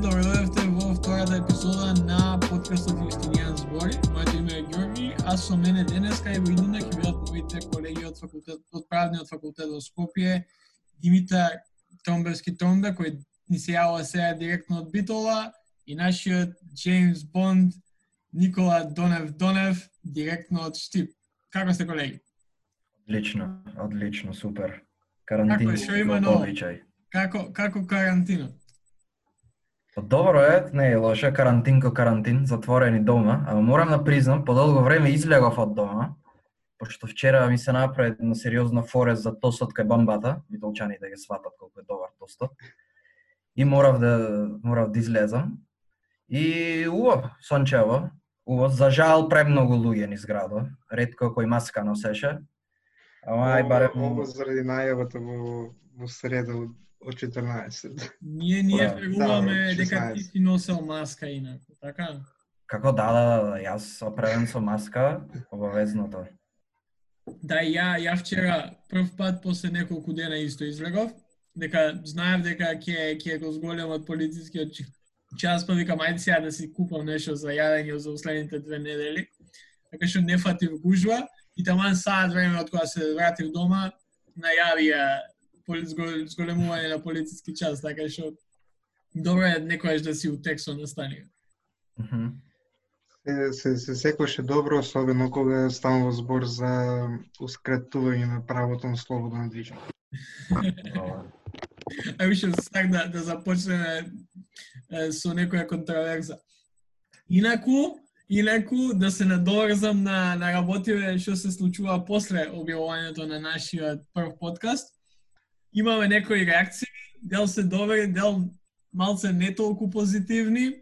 добредојавте во втората епизода на подкастот Јустинијан збори. Моето име е Ѓорги, а со мене денеска и во иднина ќе бидат моите колеги од факултет од правниот факултет во Скопје, Димитар Тромбевски Тромбе кој ни се јавува сега директно од Битола и нашиот Джеймс Бонд Никола Донев Донев директно од Штип. Како сте колеги? Одлично, одлично, супер. Како Карантин е, што има ново? обичај. Како како карантинот? Па Добро е, не е лоше, карантин ко карантин, затворени дома, ама морам да признам, по долго време излегов од дома, пошто вчера ми се направи една сериозна форез за тостот кај бамбата, битолчаните да ги сватат колку е добар тостот. И морав да морав да излезам. И убаво, сончево, убаво, за жал премногу луѓе низ градот, ретко кој маска носеше. Ама ај барем Ово заради најавата во, во среда од, од 14. Ние ние Да, фрегуваме да, дека ти 16. си носел маска инаку, така? Како да, да, да, јас опремен со маска, обавезното. Да, и ја, ја вчера прв пат после неколку дена исто излегов, дека знаев дека ќе ќе го зголемат полицискиот ч- час, па викам ајде сега да си купам нешто за јадење за последните две недели. Така што не фатив гужва и таман саат време од кога се вратив дома, најавија зголемување на полициски час, така што добро е некојаш да си у тексто настанија. Мгм. Се, се, се секојше добро, особено кога станува збор за ускратување на правото на слободно движење. А више сак да, да започнеме е, со некоја контраверза. Инаку, инаку да се надоврзам на на работиве што се случува после објавувањето на нашиот прв подкаст. Имаме некои реакции, дел се добри, дел малце не толку позитивни.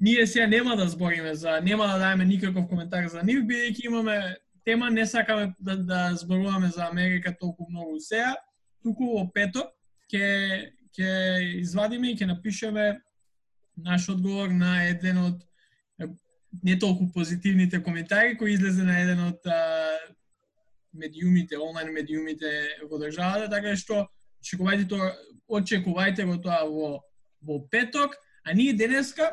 Ние сега нема да збориме за, нема да даеме никаков коментар за нив, бидејќи имаме тема, не сакаме да, да зборуваме за Америка толку многу сега, туку во петок ќе ќе извадиме и ќе напишеме наш одговор на еден од не толку позитивните коментари кои излезе на еден од а, медиумите, онлайн медиумите во државата, така што очекувајте тоа, очекувајте го тоа во во петок, а ние денеска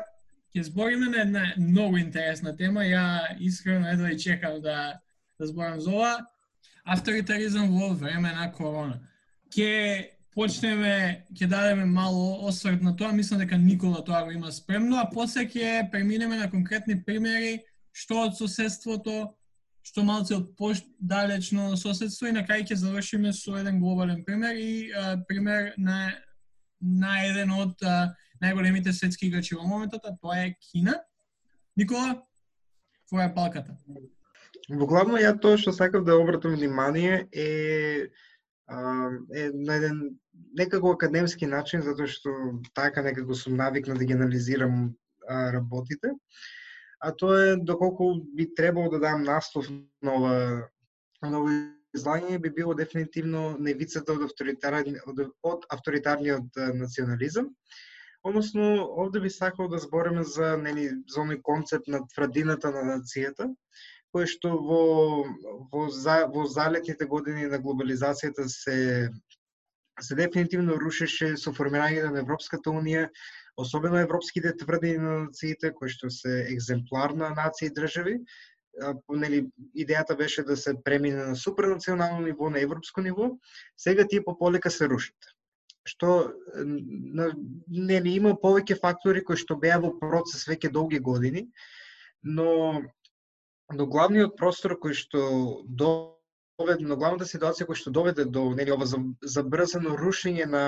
ќе збориме на една многу интересна тема. Ја искрено едва и чекам да да зборам за ова. Авторитаризам во време на корона. Ке почнеме, ќе дадеме мало осврт на тоа, мислам дека Никола тоа го има спремно, а после ќе преминеме на конкретни примери, што од соседството, што малце од далечно соседство и на крај ќе завршиме со еден глобален пример и а, пример на на еден од а, најголемите светски играчи во моментот, а тоа е Кина. Никола, твоја палката. Во главно ја тоа што сакав да обратам внимание е е на еден некако академски начин затоа што така некако сум навикнат да ги анализирам а, работите. А тоа е доколку би требало да дам наслов на ова на ова излагање би било дефинитивно невицата од авторитарни, од, од авторитарниот национализам. Односно, овде би сакал да збориме за нели за оној концепт на тврдината на нацијата, кој што во во за, во залетните години на глобализацијата се се дефинитивно рушеше со формирањето на Европската унија, особено европските тврдини на нациите кои што се екземпларна нација и држави. Нели идејата беше да се премине на супранационално ниво, на европско ниво. Сега тие пополека се рушат. Што нели има повеќе фактори кои што беа во процес веќе долги години, но но главниот простор кој што доведе, но главната ситуација која што доведе до нели ова забрзано рушење на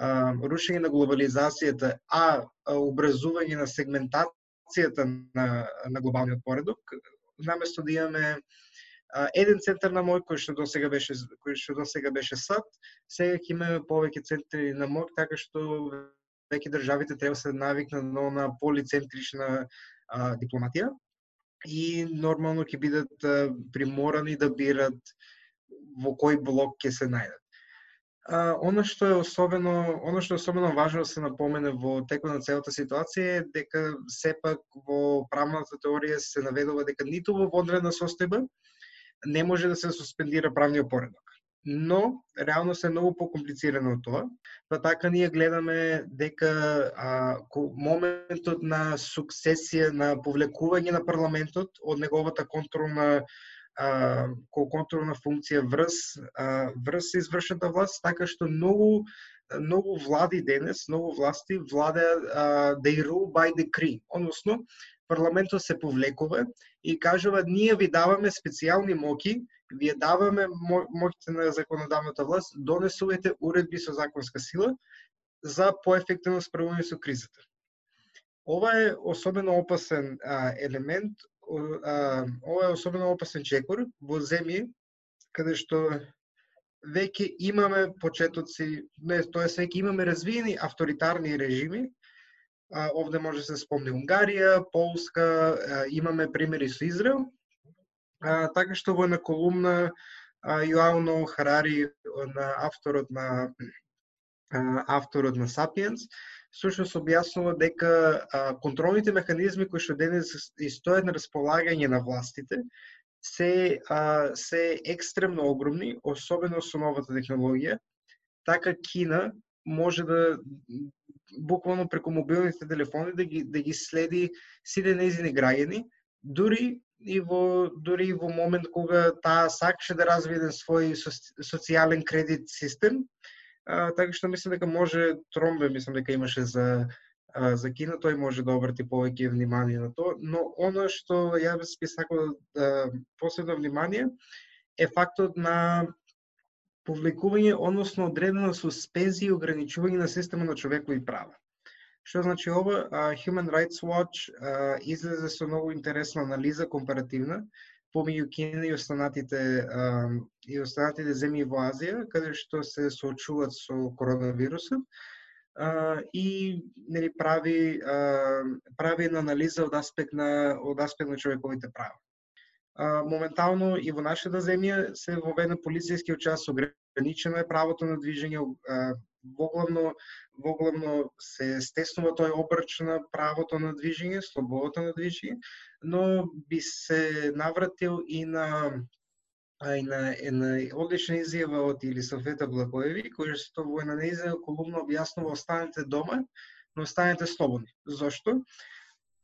рушење на глобализацијата, а, образување на сегментацијата на, на глобалниот поредок, наместо да имаме еден центар на мој кој што досега беше кој што досега беше САД, сега ќе имаме повеќе центри на мој, така што веќе државите треба да се навикнат на на полицентрична а, дипломатија и нормално ќе бидат а, приморани да бират во кој блок ќе се најдат. А, оно што е особено, оно што е особено важно да се напомене во текот на целата ситуација е дека сепак во правната теорија се наведува дека ниту во вонредна состојба не може да се суспендира правниот поредок. но реално се многу покомплицирано од тоа. Па така ние гледаме дека а, моментот на суксесија на повлекување на парламентот од неговата контролна кој контролна функција врз а, врз извршната власт, така што многу многу влади денес, многу власти владеа they rule by decree, односно парламентот се повлекува и кажува ние ви даваме специјални моки, вие даваме моќите на законодавната власт, донесувате уредби со законска сила за поефективно справување со кризата. Ова е особено опасен а, елемент, ова е особено опасен чекор во земји каде што веќе имаме почетоци, не, тоа е веќе имаме развиени авторитарни режими. А, овде може да се спомни Унгарија, Полска, а, имаме примери со Израел. А, така што во една колумна Јоано Харари на авторот на а, авторот на Сапиенс всушност објаснува дека а, контролните механизми кои што денес и стојат на располагање на властите се, а, се екстремно огромни, особено со новата технологија. Така Кина може да буквално преку мобилните телефони да ги да ги следи сите нејзини граѓани, дури и во дури и во момент кога таа сакаше да развие еден свој социјален кредит систем, а, така што мислам дека може Тромбе, мислам дека имаше за за Кина, тој може да обрати повеќе внимание на тоа, но оно што ја би сакал да посебно внимание е фактот на повлекување, односно одредена суспензија и ограничување на система на човекови права. Што значи ова? Human Rights Watch излезе со многу интересна анализа компаративна помеѓу Кина и останатите и останатите земји во Азија, каде што се соочуваат со коронавирусот и нели прави прави една анализа од аспект на од аспект на човековите права. моментално и во нашата земја се воведен полицијски час ограничено е правото на движење воглавно воглавно се стеснува тој обрч на правото на движење, слободата на движење, но би се навратил и на а и на една одлична изјава од Илисавета Благоеви, која што во една неизјава колумна објаснува останете дома, но останете слободни. Зошто?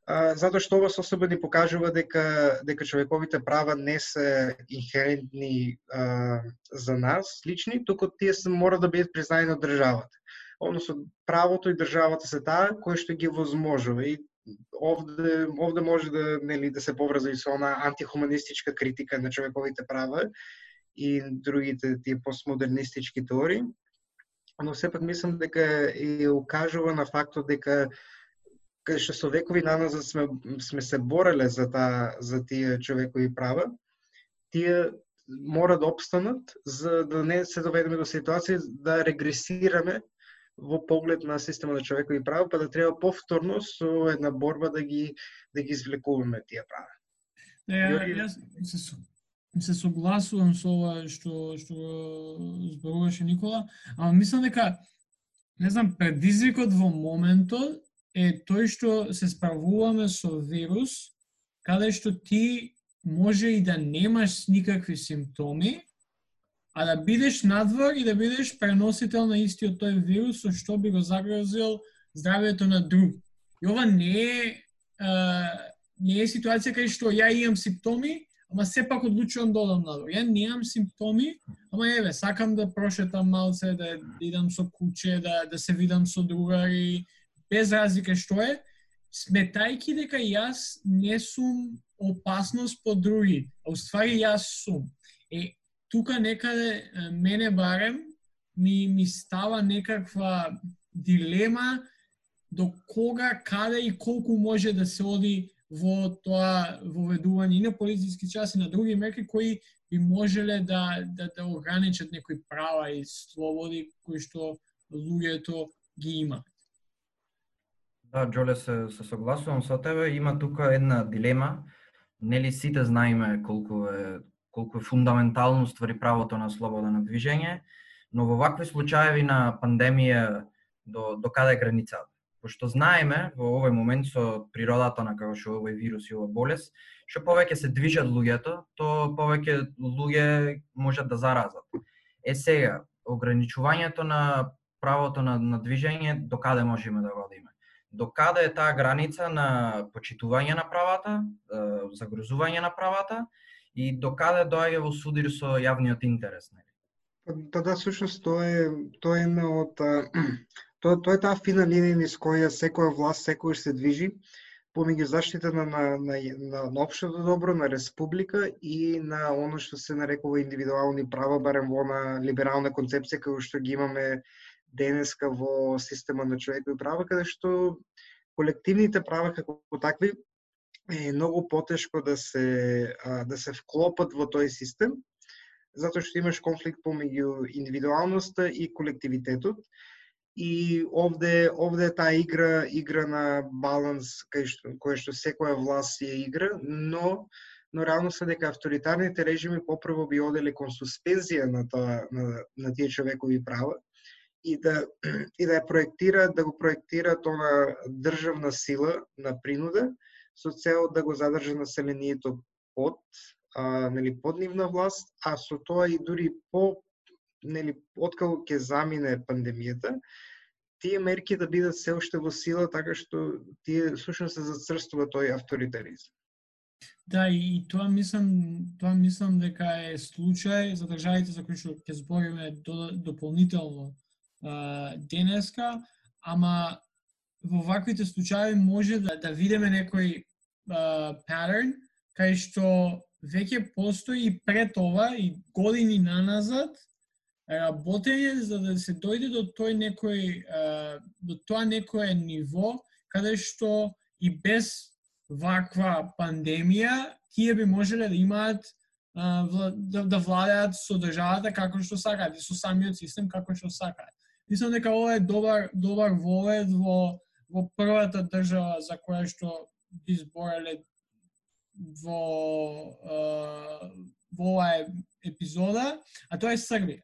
Затоа што ова состојба ни покажува дека дека човековите права не се инхерентни а, за нас лични, туку тие се мора да бидат признаени од државата. Односно правото и државата се таа кој што ги возможува и овде, овде може да, нели, да се поврза и со она антихуманистичка критика на човековите права и другите тие постмодернистички теории. Но сепак мислам дека и укажува на фактот дека кај што со векови назад сме, сме се бореле за, та, за тие човекови права, тие мора да обстанат за да не се доведеме до ситуација да регресираме во поглед на система на човекови права, па да треба повторно со една борба да ги да ги извлекуваме тие права. Не, ја, јас се, се согласувам со ова што што зборуваше Никола, а мислам дека не знам предизвикот во моментот е тој што се справуваме со вирус каде што ти може и да немаш никакви симптоми, а да бидеш надвор и да бидеш преносител на истиот тој вирус со што би го загрозил здравјето на друг. И ова не е а, не е ситуација кај што ја имам симптоми, ама сепак одлучувам да одам надвор. Ја немам симптоми, ама еве, сакам да прошетам малце, да идам со куче, да, да се видам со другари, без разлика што е, сметајки дека јас не сум опасност по други, а уствари јас сум. Е, тука некаде мене барем ми ми става некаква дилема до кога, каде и колку може да се оди во тоа воведување и на полициски час и на други мерки кои би можеле да, да, да ограничат некои права и слободи кои што луѓето ги имаат. Да, Джоле, се, се согласувам со тебе. Има тука една дилема. Нели сите знаеме колку е колку е фундаментално ствари правото на слобода на движење, но во вакви случаеви на пандемија до, до каде е границата? Пошто знаеме во овој момент со природата на како што овој вирус и ова болест, што повеќе се движат луѓето, то повеќе луѓе можат да заразат. Е сега, ограничувањето на правото на, на движење, до каде можеме да го одиме? До каде е таа граница на почитување на правата, загрозување на правата и до каде доаѓа во судир со јавниот интерес, нели? Па, да, да, всушност тоа е тоа е една од тоа тоа е таа фина линија низ која секоја власт секојаш се движи помеѓу заштита на, на, на, на, на општото добро, на республика и на оно што се нарекува индивидуални права, барем во на либерална концепција како што ги имаме денеска во система на човекови права, каде што колективните права како такви е многу потешко да се да се вклопат во тој систем, затоа што имаш конфликт помеѓу индивидуалноста и колективитетот. И овде овде таа игра игра на баланс кај што кој што секоја власт ја игра, но но реално се дека авторитарните режими попрво би оделе кон суспензија на тоа на, на тие човекови права и да и да ја проектира да го проектира тоа државна сила на принуда со цел да го задржи населението под а, нели под нивна власт, а со тоа и дури по нели откако ќе замине пандемијата, тие мерки да бидат се уште во сила, така што тие сушно се зацрстува тој авторитаризм. Да, и тоа мислам, тоа мислам дека е случај за државите за кои што ќе збориме дополнително денеска, ама во ваквите случаи може да, да видиме некој патерн кај што веќе постои и пред ова и години наназад работење за да се дојде до тој некој до тоа некое ниво каде што и без ваква пандемија тие би можеле да имаат да, да владеат со државата како што сакаат и со самиот систем како што сакаат. Мислам дека ова е добар добар вовед во во првата држава за која што би збореле во во оваа епизода, а тоа е Србија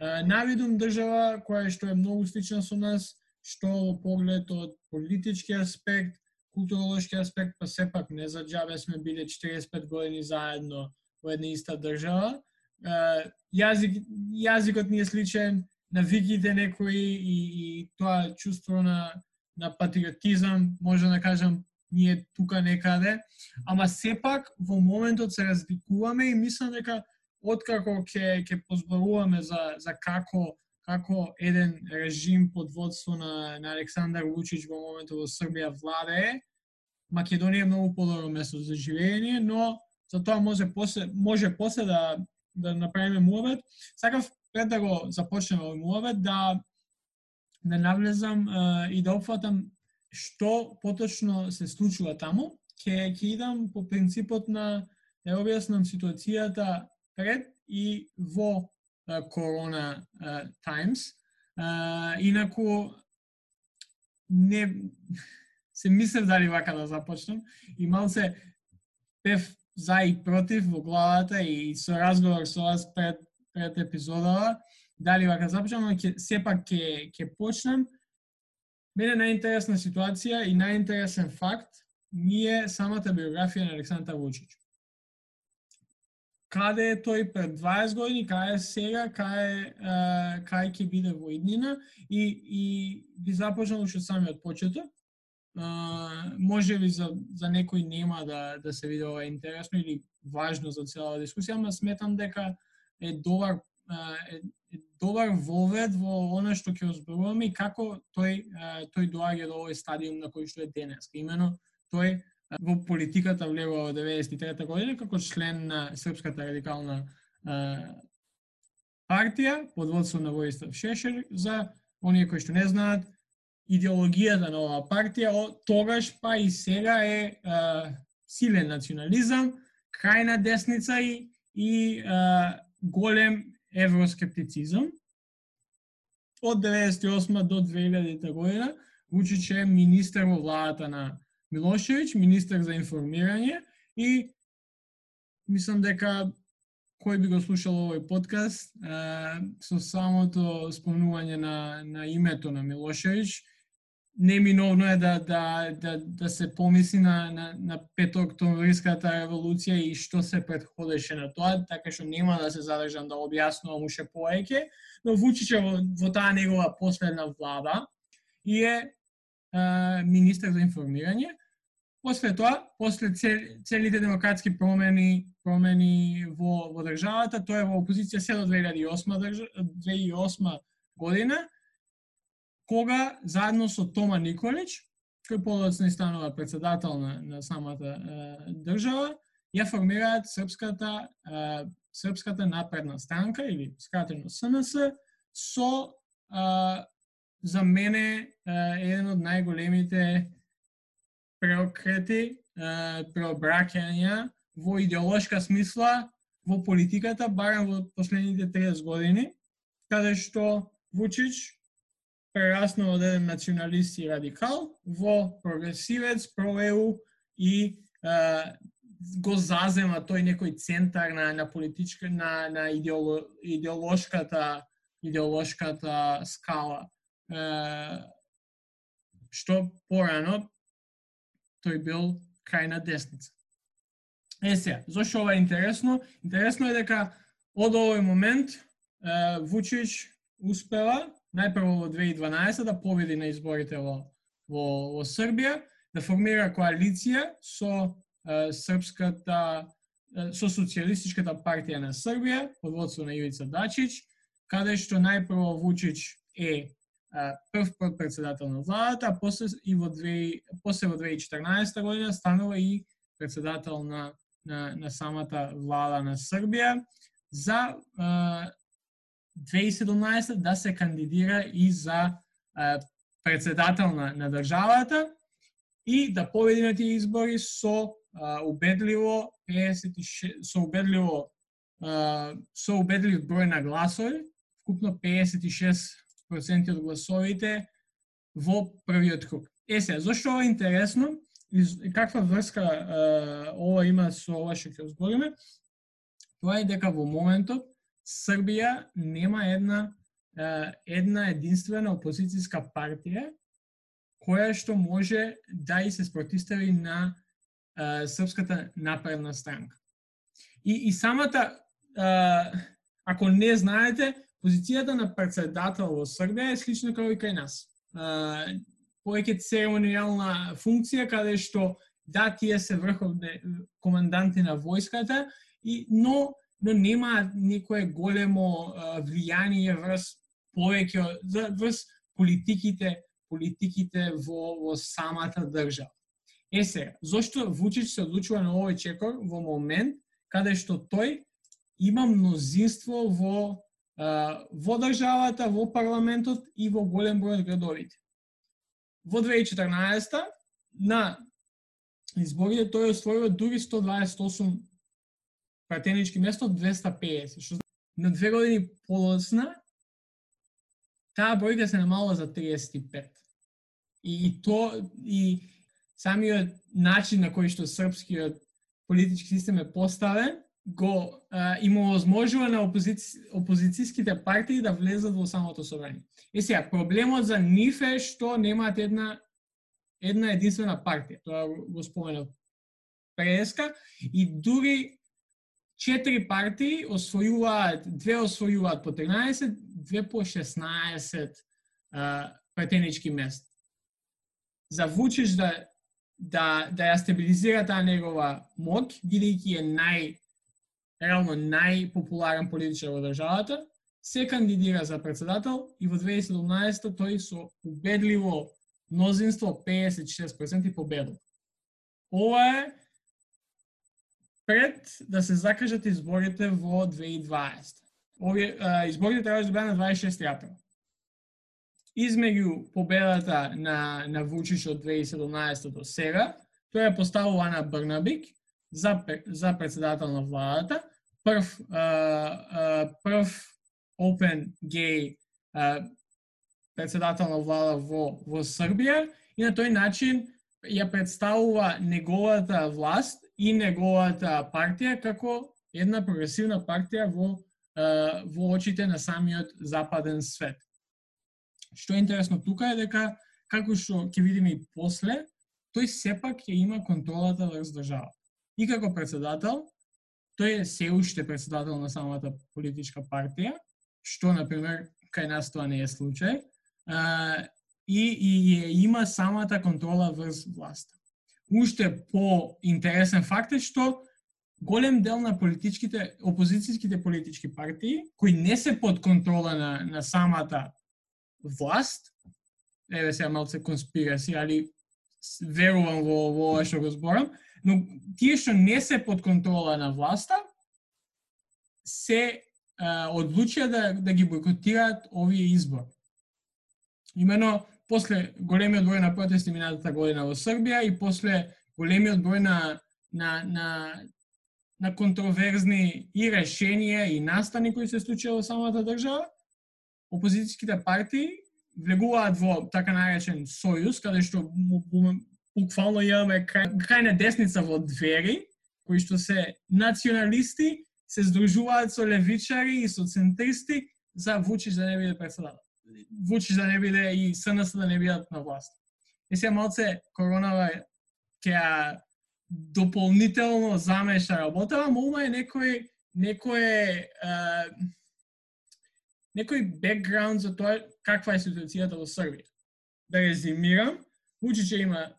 навидум држава која што е многу слична со нас, што во поглед од политички аспект, културолошки аспект, па сепак не за джабе сме биле 45 години заедно во една иста држава. Јазик, јазикот ни е сличен, навиките некои и, и тоа чувство на, на патриотизам, може да кажам, ние тука некаде, ама сепак во моментот се разликуваме и мислам дека откако ќе ќе позборуваме за за како како еден режим под водство на, на Александар Вучич во моментот во Србија владее, Македонија е многу подобро место за живење, но за тоа може после може после да да направиме мовет. Сакав пред да го започнеме овој муавет да да навлезам и да опфатам што поточно се случува таму. Ке ќе идам по принципот на да објаснам ситуацијата пред и во Корона Times. Инаку, не се мислев дали вака да започнам и малце пев за и против во главата и со разговор со вас пред, пет епизода, дали вака започнам, но ке, сепак ќе ќе почнем. Мене најинтересна ситуација и најинтересен факт ми е самата биографија на Александар Вучич каде е тој пред 20 години, каде е сега, каде, кај ќе биде во иднина и, и би започнал уште самиот почеток. Uh, може би за, за некој нема да, да се види ова интересно или важно за целата дискусија, ама сметам дека е добар е, е добар вовед во она што ќе озборуваме и како тој тој доаѓа до овој стадиум на кој што е денес. Имено тој во политиката влегува во 93 година како член на Српската радикална партија под водство на Војстав Шешер за оние кои што не знаат идеологијата на оваа партија од тогаш па и сега е а, силен национализам, крајна десница и, и а, голем евроскептицизам. Од 98 до 2000 година Вучич е министер во владата на Милошевич, министер за информирање и мислам дека кој би го слушал овој подкаст со самото спомнување на, на името на Милошевич неминовно е да, да, да, да се помисли на, на, на петооктомвриската револуција и што се предходеше на тоа, така што нема да се задржам да објаснувам уште повеќе, но Вучич е во, во таа негова последна влада и е, е министер за информирање. После тоа, после цел, целите демократски промени промени во, во државата, тоа е во опозиција се до 2008, 2008 година, кога заедно со Тома Николич, кој подоцна станува председател на, на самата е, држава, ја формираат српската е, српската напредна странка или скратено СНС со е, за мене е, еден од најголемите преокрети, е, преобраќања во идеолошка смисла во политиката, барем во последните 30 години, каде што Вучич прераснал од еден националист и радикал во прогресивец, проеу и а, го зазема тој некој центар на на политичка на на идеоло, идеолошката идеолошката скала. Е, што порано тој бил крајна десница. Е сега, зошто ова е интересно? Интересно е дека од овој момент е, Вучич успела најпрво во 2012 да победи на изборите во, во, во Србија, да формира коалиција со е, српската со социјалистичката партија на Србија под водство на Јуица Дачич, каде што најпрво Вучич е прв председател на владата, а после и во 2 после во 2014 година станува и председател на на, на самата влада на Србија за 2017 да се кандидира и за председател на, на државата и да победи на тие избори со а, убедливо 56 со убедливо а, со убедлив број на гласови, вкупно 56% од гласовите во првиот круг. Е се, зошто ова е интересно и каква врска а, ова има со ова што ќе збориме? Тоа е дека во моментот Србија нема една една единствена опозицијска партија која што може да и се спротистави на српската напредна странка. И, и самата, ако не знаете, позицијата на председател во Србија е слична како и кај нас. Повеќе церемонијална функција каде што да тие се врховни команданти на војската, и, но но нема некое големо влијание врз повеќе врз политиките политиките во, во самата држава. Е се, зошто Вучич се одлучува на овој чекор во момент каде што тој има мнозинство во во државата, во парламентот и во голем број од градовите. Во 2014 на изборите тој освојува дури 128 пратенички место 250, што на две години полосна, таа бројка се намалила за 35. И, и то и самиот начин на кој што српскиот политички систем е поставен го а, има возможува на опозици, опозицијските партии да влезат во самото собрание. Е сега, проблемот за нив е што немаат една една единствена партија, тоа го споменав преска, и дури четири партии освојуваат, две освојуваат по 13, две по 16 а, претенички места. За Вучич да да да ја стабилизира таа негова мок, бидејќи е нај реално најпопуларен политичар во државата, се кандидира за председател и во 2017 тој со убедливо мнозинство 56% победил. Ова е пред да се закажат изборите во 2020. Овие изборите треба да бидат на 26 април. Измеѓу победата на на Вучич од 2017 до сега, тој е поставил Ана Брнабик за за председател на владата, прв а, а, прв open gay а, председател на влада во во Србија и на тој начин ја представува неговата власт и неговата партија како една прогресивна партија во во очите на самиот западен свет. Што е интересно тука е дека како што ќе видиме и после, тој сепак ќе има контролата врз држава. И како председател, тој е се уште председател на самата политичка партија, што, на пример кај нас тоа не е случај, и, и, и има самата контрола врз власта. Уште по интересен факт е што голем дел на политичките, опозицијските политички партии, кои не се под контрола на, на самата власт, еве сега малце конспираси, али верувам во, во ова што го зборам, но тие што не се под контрола на власта, се а, одлучија да, да ги бойкотираат овие избори. Имено, после големиот број на протести минатата година во Србија и после големиот број на, на, на на контроверзни и решенија и настани кои се случија во самата држава, опозицијските партии влегуваат во така наречен сојуз, каде што буквално имаме крај, крајна десница во двери, кои што се националисти, се здружуваат со левичари и со центристи за Вучич да не биде председател. Вучиш да не биде и СНС да не бидат на власт. И се малце коронава ќе дополнително замеша работа, ама е некој некој а, некој бекграунд за тоа каква е ситуацијата во Србија. Да резимирам, Вучич има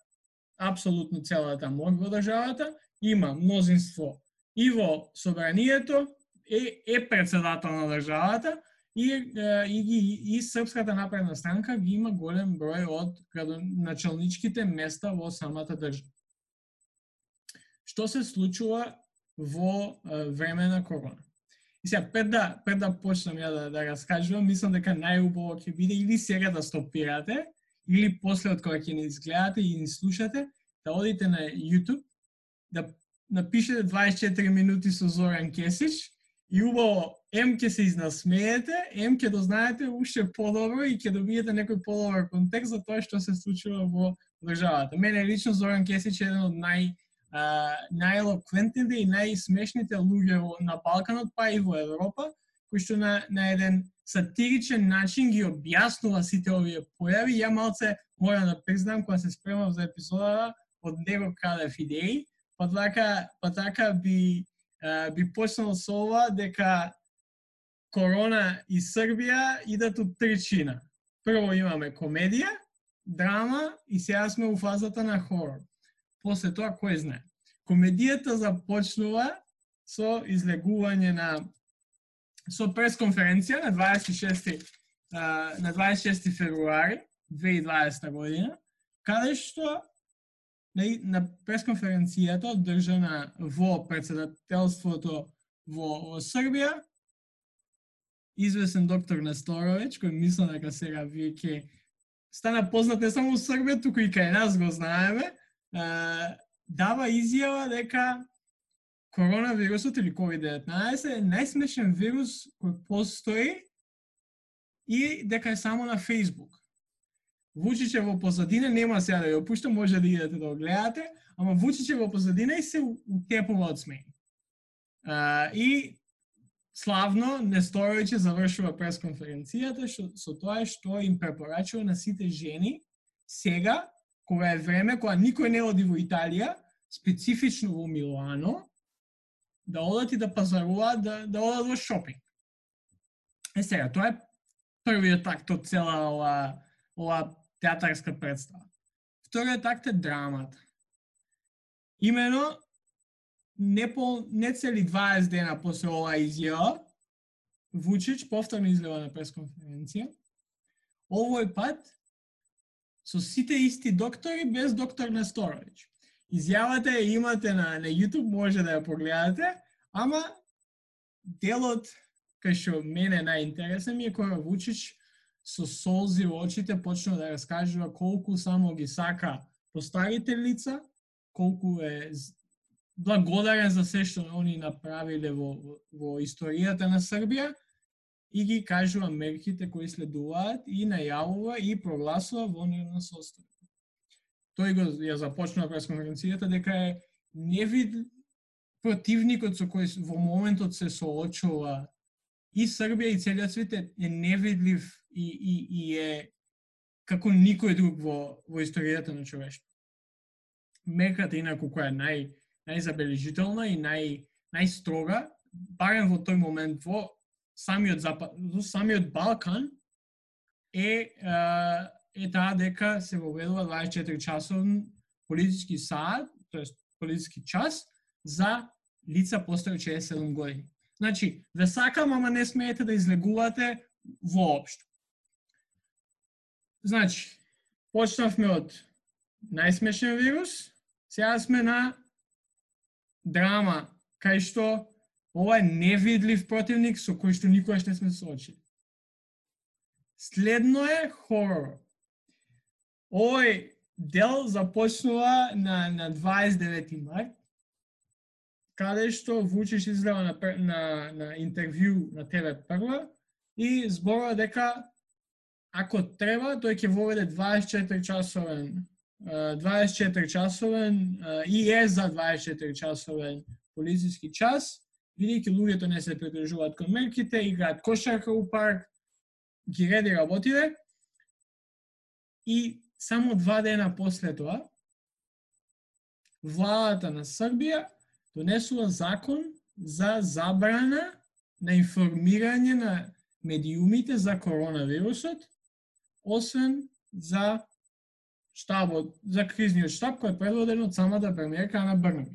апсолутно целата моќ во државата, има мнозинство и во собранието, е, е председател на државата и, и, и, и Српската напредна странка ги има голем број од началничките места во самата држава што се случува во време на корона. И сега, пред да, пред да почнам ја да, да раскажувам, мислам дека најубаво ќе биде или сега да стопирате, или после од кога ќе ни изгледате и ни слушате, да одите на YouTube, да напишете 24 минути со Зоран Кесич и убаво ем ќе се изнасмеете, ем ќе дознаете уште подобро и ќе добиете некој подобар контекст за тоа што се случува во државата. Мене лично Зоран Кесич е еден од нај најелоквентните и најсмешните луѓе на Балканот, па и во Европа, кои што на, на еден сатиричен начин ги објаснува сите овие појави. Ја малце мора да признам кога се спремав за епизодата од него крадев идеи, па така, па така би, а, би почнал со ова дека Корона и Србија идат од тричина. Прво имаме комедија, драма и сега сме у фазата на хорор. После тоа, кој знае. Комедијата започнува со излегување на со пресконференција на 26 на 26 февруари 2020 година, каде што на, пресконференцијата одржана во председателството во, во Србија, известен доктор Несторович, кој мислам дека сега вие ќе стана познат не само во Србија, туку и кај нас го знаеме, дава изјава дека коронавирусот или COVID-19 е најсмешен вирус кој постои и дека е само на Facebook. Вучиче во позадина, нема да сега да ја опуштам, може да идете да го гледате, ама Вучиче во позадина и се утепува од смеј. Uh, и славно Несторовиќе завршува пресконференцијата што, со тоа што им препорачува на сите жени сега кога е време, кога никој не оди во Италија, специфично во Милано, да одат и да пазаруваат, да, да одат во шопинг. Е сега, тоа е првиот такт од цела ова, ова театарска представа. Вториот такт е драмата. Имено, не, пол, не цели 20 дена после ова изјава, Вучич повторно излева на пресконференција. Овој пат со сите исти доктори без доктор Несторович. Изјавата ја имате на, на YouTube, може да ја погледате, ама делот кај што мене најинтересен ми е кога Вучич со солзи во очите почна да раскажува колку само ги сака постарите лица, колку е благодарен за се што они направиле во, во, историјата на Србија и ги кажува мерките кои следуваат и најавува и прогласува во на состојба. Тој го ја започна пресконференцијата дека е невид противникот со кој во моментот се соочува и Србија и целиот свет е невидлив и, и, и е како никој друг во, во историјата на човештво. Мерката инаку која е нај, најзабележителна и нај, најстрога, барем во тој момент во самиот запад, во самиот Балкан е, е таа дека се воведува 24 часовен политички саат, тоест политички час за лица постари 67 години. Значи, ве сакам, ама не смеете да излегувате воопшто. Значи, почнавме од најсмешен вирус, сега сме на драма, кај што ова е невидлив противник со кој што никогаш не сме соочили. Следно е хорор. Овој дел започнува на, на 29 март, каде што Вучиш излева на, на, на интервју на ТВ Прва и зборува дека ако треба, тој ќе воведе 24 часовен 24 часовен и е за 24 часовен полициски час, бидејќи луѓето не се придржуваат кон мерките, играат кошарка у парк, ги реди работиле и само два дена после тоа владата на Србија донесува закон за забрана на информирање на медиумите за коронавирусот, освен за штабот, за кризниот штаб кој е предводен од самата премиерка Ана Брнаби.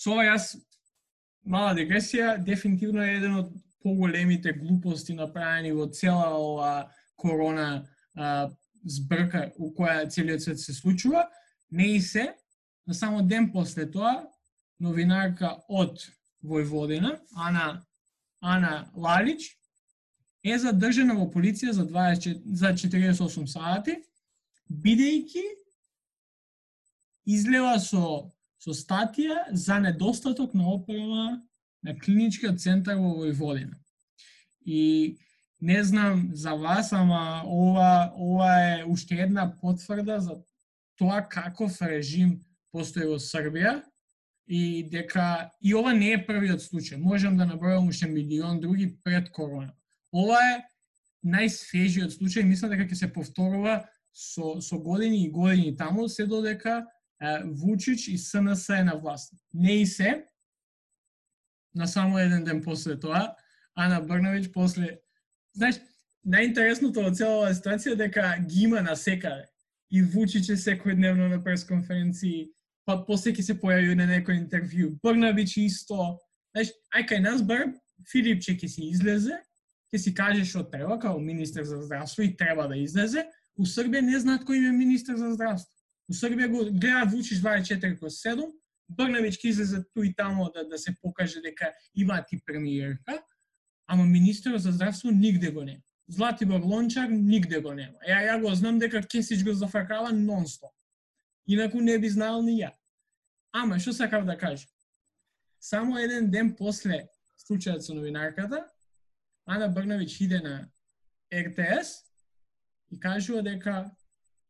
Со ова јас мала дегресија, дефинитивно е еден од поголемите глупости направени во цела ова корона а, збрка у која целиот свет се случува, не и се, на само ден после тоа, новинарка од Војводина, Ана, Ана Лалич, е задржана во полиција за, 20, за 48 сати, бидејќи излева со, со статија за недостаток на опрема на клиничкиот центар во Војводина. И не знам за вас, ама ова, ова е уште една потврда за тоа каков режим постои во Србија и дека и ова не е првиот случај. Можам да набројам уште милион други пред корона. Ова е најсвежиот случај, мислам дека ќе се повторува со, со години и години таму, се додека е, Вучич и СНС е на власт. Не и се, на само еден ден после тоа, Ана Брнович после... Знаеш, најинтересното од целава ситуација дека ги има на секаде. И Вучич е секојдневно на пресконференции, па после ќе се појави на некој интервју. Брнович исто. Знаеш, ај кај нас бар Филипче ќе си излезе, ќе си каже што треба како министер за здравство и треба да излезе. У Србија не знаат кој е министер за здравство. У Србија го гледаат Вучиш 24 кроз 7, Брнавич ќе излезе ту и тамо да, да се покаже дека има ти премиерка, ама министерот за здравство нигде го нема. Златибор Лончар нигде го нема. Ја, ја го знам дека Кесич го зафркава нонстоп. Инаку не би знаел ни ја. Ама, што сакав да кажам? Само еден ден после случајот со новинарката, Ана Брнавич иде на РТС и кажува дека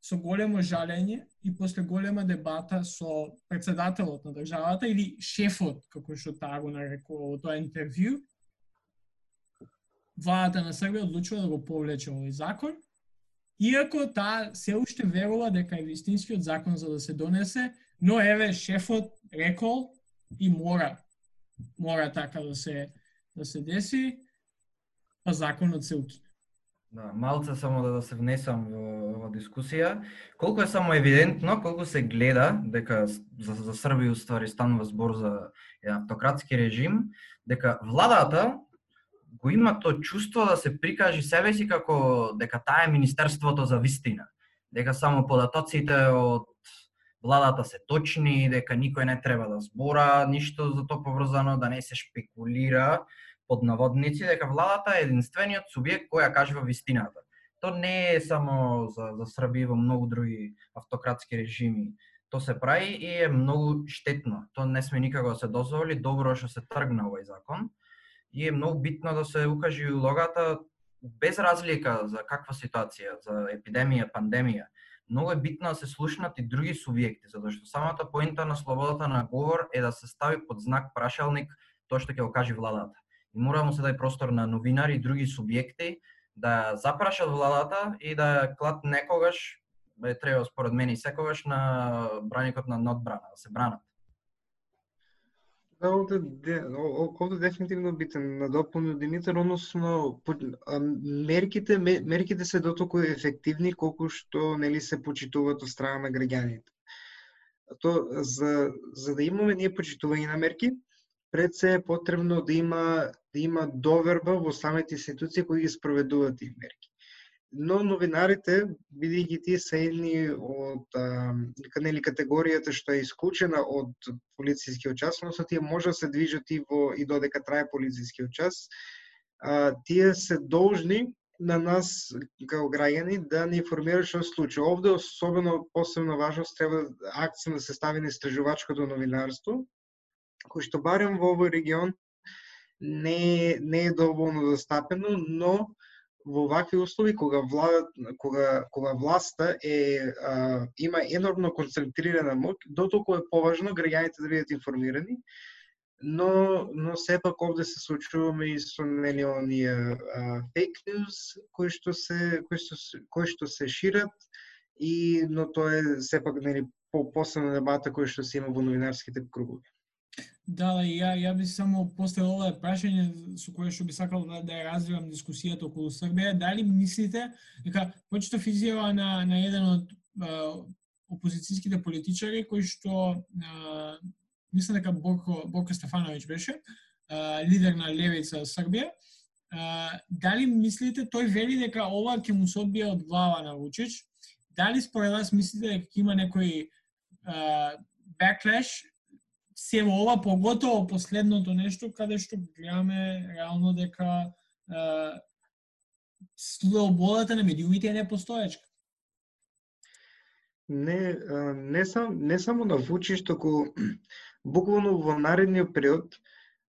со големо жалење и после голема дебата со председателот на државата или шефот, како што таа го нарекува во тоа интервју, владата на Србија одлучува да го повлече овој закон Иако таа се уште верува дека е вистинскиот закон за да се донесе, но еве шефот рекол и мора мора така да се да се деси, па законот се укина. Да, малце само да, да се внесам во, во дискусија. Колку е само евидентно, колку се гледа дека за, за Србија уствари станува збор за автократски режим, дека владата го има тоа чувство да се прикажи себе си како дека таа е Министерството за вистина. Дека само податоците од владата се точни, дека никој не треба да збора ништо за тоа поврзано, да не се шпекулира под наводници, дека владата е единствениот субјект која кажува вистината. То не е само за, за Србија во многу други автократски режими. То се прави и е многу штетно. То не сме никако да се дозволи. Добро што се тргна овој закон и е многу битно да се укаже улогата без разлика за каква ситуација, за епидемија, пандемија. Многу е битно да се слушнат и други субјекти, затоа што самата поента на слободата на говор е да се стави под знак прашалник тоа што ќе го каже владата. И мора да му се дај простор на новинари и други субјекти да запрашат владата и да клат некогаш, бе треба според мене и секогаш на браникот на надбрана, да се бранат. Да, овде, де, овде дефинитивно би те надополнил Димитар, односно мерките мерките се дотолку ефективни колку што нели се почитуваат од страна на граѓаните. То за за да имаме ние почитување на мерки, пред се е потребно да има да има доверба во самите институции кои ги спроведуваат тие мерки. Но новинарите, бидејќи тие се едни од нели категоријата што е исклучена од полицијскиот час, односно тие може да се движат и во и додека трае полицијскиот час, а, тие се должни на нас како граѓани да ни информираат што се случи. Овде особено посебно важност треба акција да се стави на истражувачкото новинарство, кој што барем во овој регион не, не е доволно застапено, но во вакви услови кога владат кога кога власта е а, има енормно концентрирана моќ, дотолку е поважно граѓаните да бидат информирани. Но но сепак овде се случуваме и со нели оние фейк news кои што се кои што кои што се шират и но тоа е сепак нели по посебна дебата која што се има во новинарските кругови. Да, да, ја, ја би само поставил ова прашање со кое што би сакал да, да развивам дискусијата околу Србија. Дали мислите дека почетов изјава на, на еден од опозицијските политичари кој што а, мислам дека Борко, Борко Стефановиќ беше, а, лидер на левица Србија, а, дали мислите, тој вели дека ова ќе му се одбие од глава на Вучич, дали според вас мислите дека има некој а, backlash се во ова поготово последното нешто каде што гледаме реално дека е, слободата на медиумите е непостоечка. Не, не, сам, не само на Вучиш, току буквално во наредниот период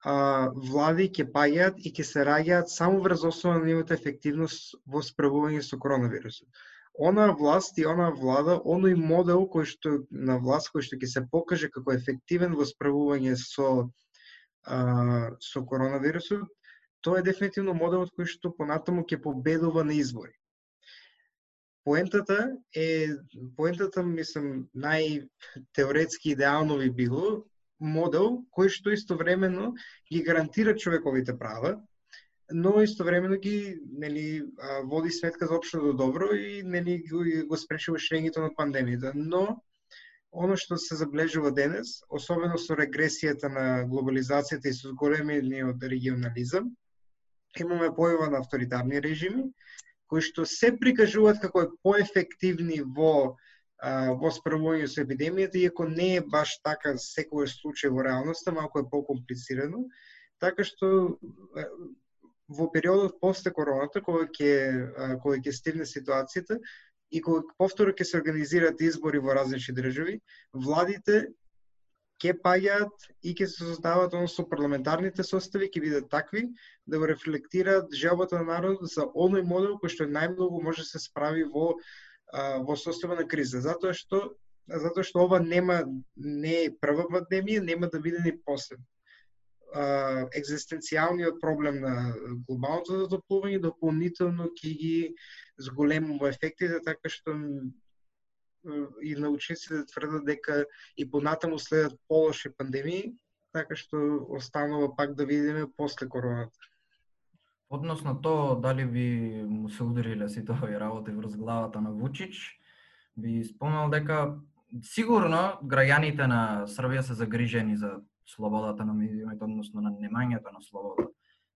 а, влади ќе паѓаат и ќе се раѓаат само врз основа на нивната ефективност во справување со коронавирусот она власт и она влада, оној модел кој што на власт кој што ќе се покаже како ефективен во справување со а, со коронавирусот, тоа е дефинитивно моделот кој што понатаму ќе победува на избори. Поентата е поентата мислам најтеоретски идеално би било модел кој што истовремено ги гарантира човековите права, но истовремено ги нели води сметка за општото добро и нели го, го спречува ширењето на пандемијата. Но оно што се заблежува денес, особено со регресијата на глобализацијата и со големиот регионализам, имаме појава на авторитарни режими кои што се прикажуваат како поефективни во во справување со епидемијата, иако не е баш така секој случај во реалноста, малку е покомплицирано, така што во периодот после короната, кога ќе кога ќе стигне ситуацијата и кога повторно ќе се организираат избори во различни држави, владите ќе паѓаат и ќе се создаваат односно парламентарните состави ќе бидат такви да го рефлектираат желбата на народот за оној модел кој што најмногу може да се справи во во состојба на криза, затоа што затоа што ова нема не е прва пандемија, нема да биде ни последна екзистенцијалниот проблем на глобалното затоплување дополнително ќе ги зголемува ефектите, така што и научниците да тврдат дека и понатаму следат полоши пандемии, така што останува пак да видиме после короната. Односно то дали ви му се удариле сите овие работи врз главата на Вучич, би спомнал дека сигурно граѓаните на Србија се загрижени за слободата на медиумите, односно на немањето на слобода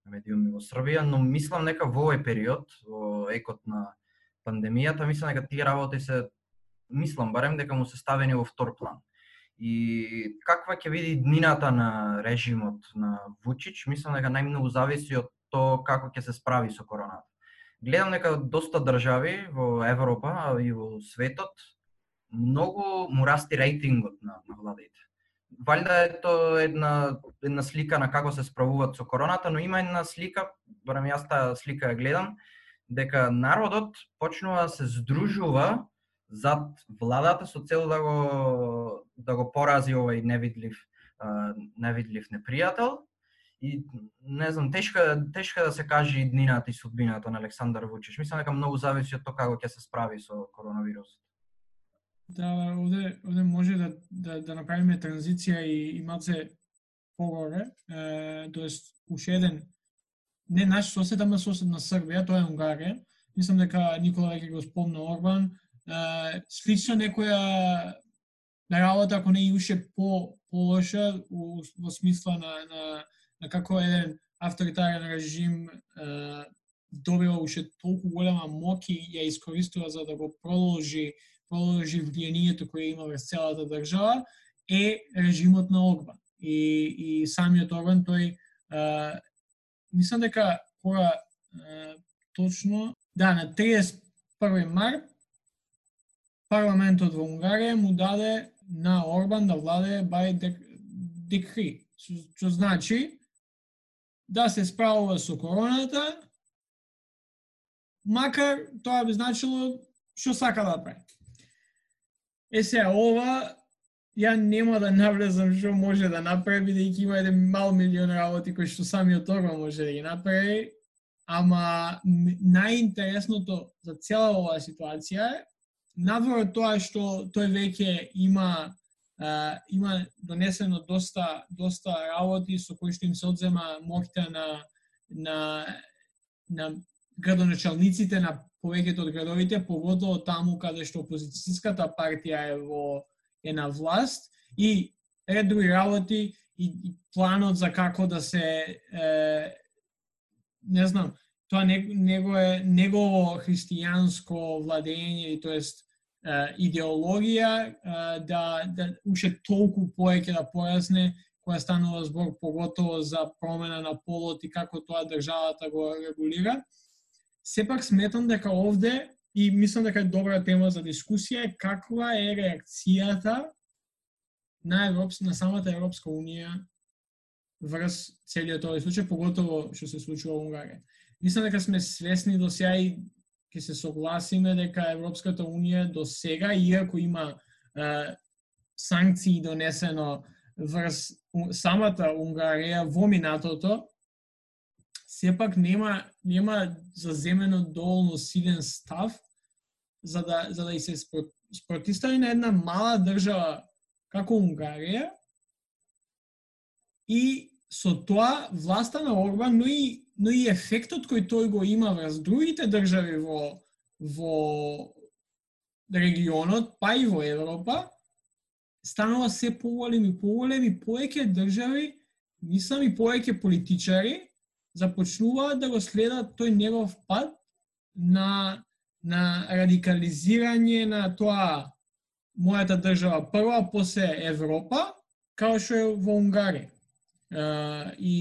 на медиуми во Србија, но мислам нека во овој период, во екот на пандемијата, мислам дека тие работи се мислам барем дека му се ставени во втор план. И каква ќе биде днината на режимот на Вучич, мислам дека најмногу зависи од тоа како ќе се справи со короната. Гледам дека доста држави во Европа и во светот многу му расти рейтингот на, на владите валјда е тоа една една слика на како се справуваат со короната, но има една слика, барем јас таа слика ја гледам, дека народот почнува да се здружува зад владата со цел да го да го порази овој невидлив невидлив непријател и не знам, тешка тешка да се каже и днината и судбината на Александар Вучич. Мислам дека многу зависи од тоа како ќе се справи со коронавирусот. Да, овде, овде може да, да, да направиме транзиција и, и малце погоре, е, тоест уште еден не наш сосед, ама сосед на Србија, тоа е Унгарија. Мислам дека Никола веќе го спомна Орбан. Е, слично некоја работа, ако не и уште по, полоша во смисла на, на, на како еден авторитарен режим е, добива уште толку голема моќ и ја искористува за да го продолжи продолжи влијанието кое има врз целата држава е режимот на Огбан И, и самиот Огбан тој а, мислам дека кога а, точно да на 31 март парламентот во Унгарија му даде на Орбан да владе бај декри, што значи да се справува со короната, макар тоа би значило што сака да прави. Е се, ова ја нема да навлезам што може да направи, бидејќи има еден мал милион работи кои што самиот Орбан може да ги направи, ама најинтересното за цела оваа ситуација е надвор од тоа што тој веќе има а, има донесено доста доста работи со кои што им се одзема моќта на на на градоначалниците на повеќето од градовите, погодно таму каде што опозицијската партија е во е на власт и ред други работи и, и планот за како да се е, не знам, тоа него е негово христијанско владење и тоест идеологија да да уште толку поеќе да појасне која станува збор поготово за промена на полот и како тоа државата го регулира. Сепак сметам дека овде и мислам дека е добра тема за дискусија е каква е реакцијата на Европс, на самата Европска унија врз целиот овој случај, поготово што се случува во Унгарија. Мислам дека сме свесни до сега и ќе се согласиме дека Европската Унија до сега, иако има е, санкции донесено врз самата Унгарија во минатото, сепак нема нема заземено доволно силен став за да за да и се спротистави на една мала држава како Унгарија и со тоа власта на Орбан, но и но и ефектот кој тој го има врз другите држави во во регионот, па и во Европа, станува се поголем и поголем и поеќе држави, мислам и повеќе политичари, започнуваат да го следат тој негов пат на на радикализирање на тоа мојата држава прва, после Европа, како што е во Унгарија. Uh, и,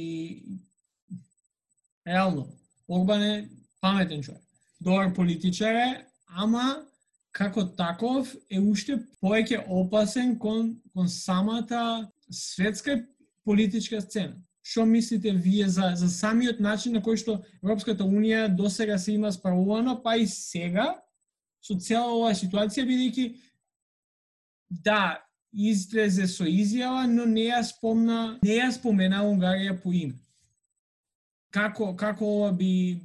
и реално, Орбан е паметен човек. Добар политичар е, ама како таков е уште поеќе опасен кон, кон самата светска политичка сцена. Што мислите вие за, за самиот начин на кој што Европската Унија до сега се има справувано, па и сега, со цела оваа ситуација, бидејќи да, излезе со изјава, но не ја спомна, не ја спомена Унгарија по име како како ова би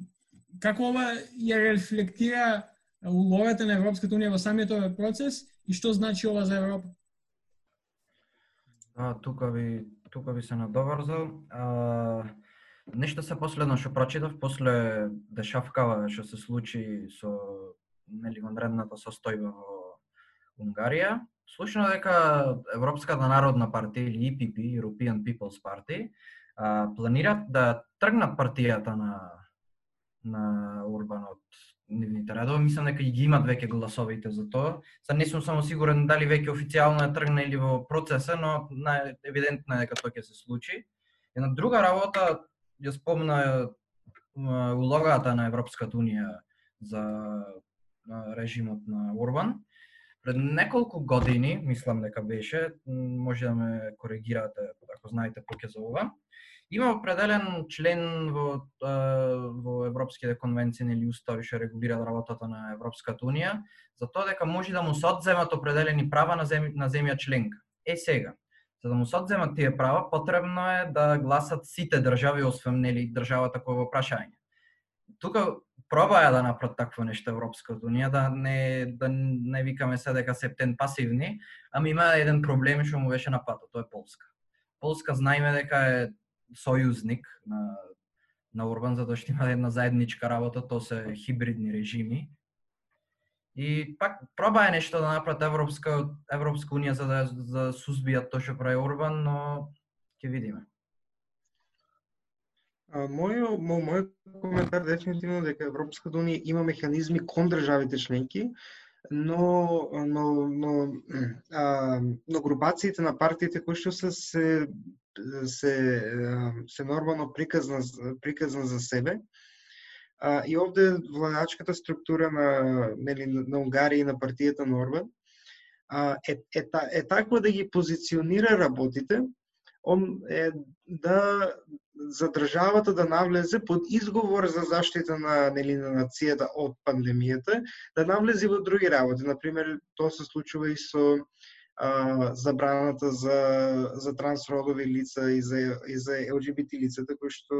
како ова ја рефлектира улогата на Европската унија во самиот овој процес и што значи ова за Европа? Да, тука ви тука ви се надоврзал. А, нешто се последно што прочитав после дешавкава што се случи со нели вонредната состојба во Унгарија, слушно дека Европската народна партија или EPP, European People's Party, а, планираат да тргнат партијата на на Урбан од нивните редови. Да мислам дека ги имат веќе гласовите за тоа. Са не сум само сигурен дали веќе официјално е тргна или во процеса, но евидентно е дека тоа ќе се случи. Една друга работа ја спомна улогата на Европската унија за режимот на Урбан. Пред неколку години, мислам дека беше, може да ме коригирате ако знаете поќе за ова, Има определен член во во европските конвенции или устави што регулира работата на Европската унија за тоа дека може да му се одземат определени права на земја, на земја членка. Е сега, За да му се одземат тие права, потребно е да гласат сите држави, освен нели државата која во прашање. Тука пробаја да направат такво нешто Европската унија, да не да не викаме се дека се птен пасивни, ами има еден проблем што му беше на патот, тоа е Полска. Полска знаеме дека е сојузник на на Орбан затоа што има една заедничка работа, тоа се хибридни режими. И пак проба е нешто да направат Европска Европска унија за да за да сузбијат тоа што прави Урбан но ќе видиме. Мој, мој коментар дефинитивно дека Европската унија има механизми кон државите членки, но но но а, но групациите на партиите кои што се се се се нормално приказна приказна за себе. А, и овде владачката структура на нели на Унгарија и на партијата на Орбан а, е, е, е, е таква да ги позиционира работите, он е да за државата да навлезе под изговор за заштита на нели на нацијата од пандемијата, да навлезе во други работи. Например, тоа се случува и со а, забраната за за трансродови лица и за и за ЛГБТ лицата кои што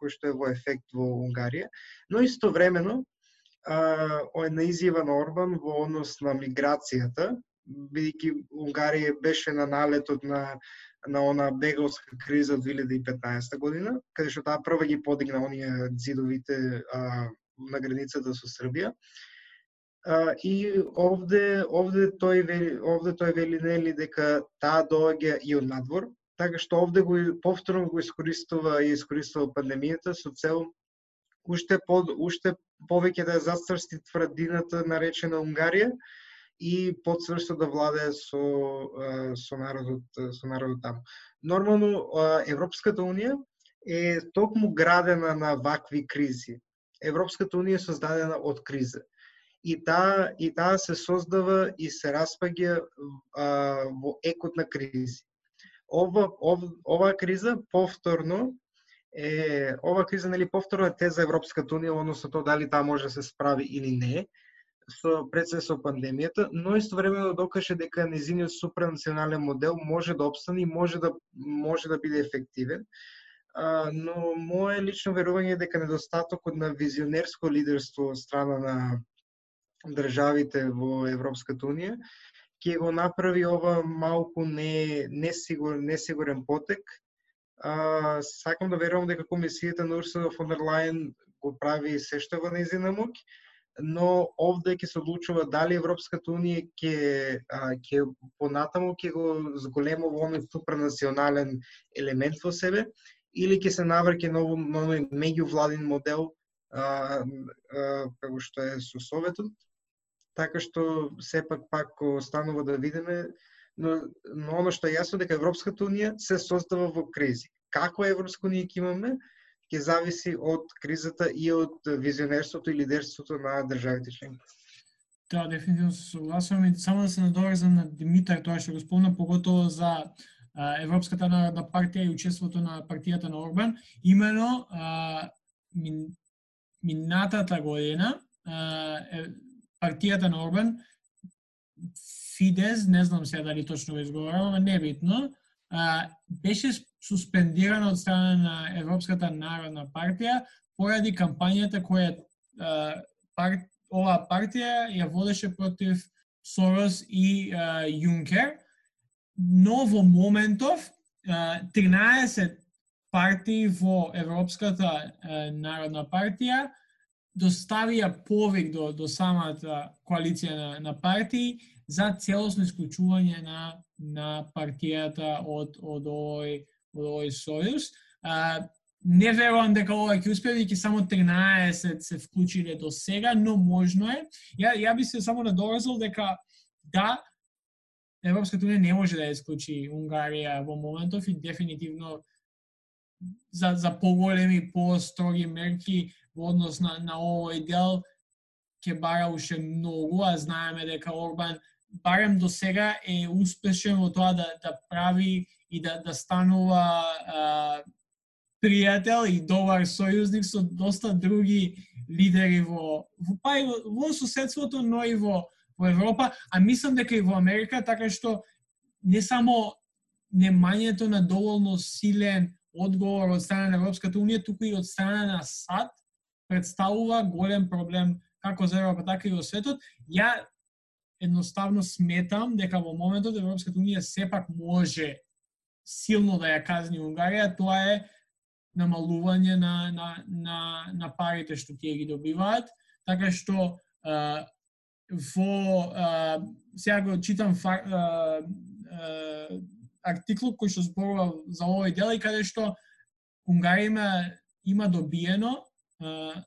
кој што е во ефект во Унгарија, но истовремено ој на изјава на Орбан во однос на миграцијата, бидејќи Унгарија беше на налетот на на она бегалска криза од 2015 година, каде што таа прва ги подигна оние зидовите а, на границата со Србија. А, и овде овде тој вели, овде тој вели нели дека таа доаѓа и од надвор, така што овде го повторно го искористува и искористува пандемијата со цел уште под уште повеќе да ја тврдината наречена Унгарија и подсврсто да владее со со народот со народот таму. Нормално Европската унија е токму градена на вакви кризи. Европската унија е создадена од криза. И таа и таа се создава и се распаѓа во екот на кризи. Ова ов, оваа криза повторно е ова криза нели повторно е теза Европската унија, односно тоа дали таа може да се справи или не со пред се со пандемијата, но истовремено докаже дека незиниот супранационален модел може да обстане и може да може да биде ефективен. А, но мое лично верување е дека недостатокот на визионерско лидерство од страна на државите во Европската унија ќе го направи ова малку не несигур несигурен потек. А, сакам да верувам дека комисијата на Урсула фон дер Лајен го прави се што во нејзина моќ но овде ќе се одлучува дали Европската унија ќе ќе понатаму ќе го зголемува овој супранационален елемент во себе или ќе се наврке на овој меѓувладин модел а, а, како што е со Советот. Така што сепак пак останува да видиме, но, но оно што е јасно дека Европската унија се создава во кризи. Каква Европска унија ќе имаме, ќе зависи од кризата и од визионерството и лидерството на државите членки. Да, дефинитивно се согласувам и само да се надоврзам на Димитар тоа што го спомна поготово за Европската народна партија и учеството на партијата на Орбан, имено а, мин, минатата година а, партијата на Орбан Фидес, не знам сега дали точно го изговорам, но небитно, а, беше суспендирана од страна на Европската народна партија поради кампањата која а, пар, оваа партија ја водеше против Сорос и а, Јункер, но во моментов а, 13 партии во Европската а, народна партија доставија повик до, до самата коалиција на, на партии за целосно исклучување на на партијата од од овој од овој сојуз. А, не верувам дека ова ќе успее, веќе само 13 се вклучиле до сега, но можно е. Ја, ја би се само надоразил дека да, Европската унија не може да ја исклучи Унгарија во моментов и дефинитивно за, за поголеми, по-строги мерки во однос на, на овој дел ќе бара уште многу, а знаеме дека Орбан барем до сега е успешен во тоа да, да прави и да, да станува а, пријател и добар сојузник со доста други лидери во, во па и во, во соседството, но и во, во Европа, а мислам дека и во Америка, така што не само немањето на доволно силен одговор од страна на Европската Унија, туку и од страна на САД, представува голем проблем како за Европа, така и во светот. Ја едноставно сметам дека во моментот Европската Унија сепак може силно да ја казни Унгарија, тоа е намалување на, на, на, на парите што тие ги добиваат, така што а, во а, сега го читам фар, а, а, артиклот кој што зборува за овој дел и каде што Унгарија има, има добиено а,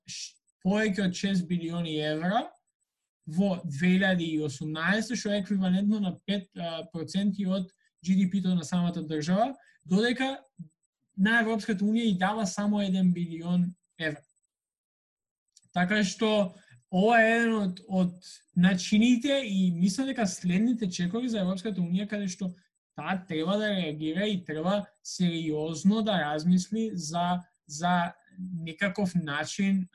повеќе од 6 билиони евра во 2018, што е еквивалентно на 5% од GDP-то на самата држава, додека на Европската Унија и дава само 1 билион евра. Така што ова е еден од, од начините и мислам дека следните чекови за Европската Унија каде што таа треба да реагира и треба сериозно да размисли за за некаков начин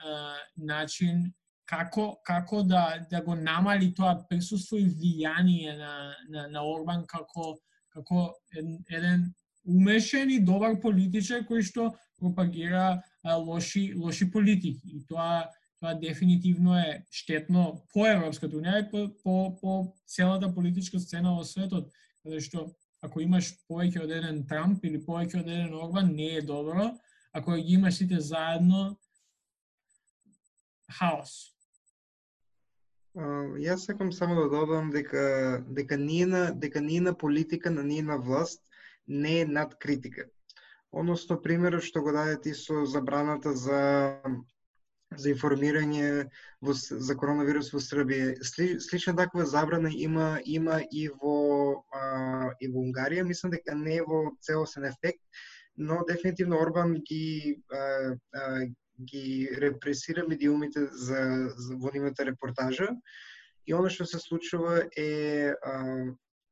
начин како како да да го намали тоа присуство и влијание на на, на Орбан како како еден умешен и добар политичар кој што пропагира а, лоши лоши политики и тоа тоа дефинитивно е штетно по Европската унија и по, по, по целата политичка сцена во светот, каде што ако имаш повеќе од еден Трамп или повеќе од еден Орбан не е добро, ако ги имаш сите заедно хаос. Јас сакам само да додам дека дека ниена дека ниена политика на ниена власт не е над критика. Односно, примерот што го даде ти со забраната за за информирање во, за коронавирус во Србија. Сли, слична таква забрана има има и во а, и во Унгарија, мислам дека не е во целосен ефект, но дефинитивно Орбан ги а, а, ги репресира медиумите за, за во нивната репортажа и оно што се случува е а,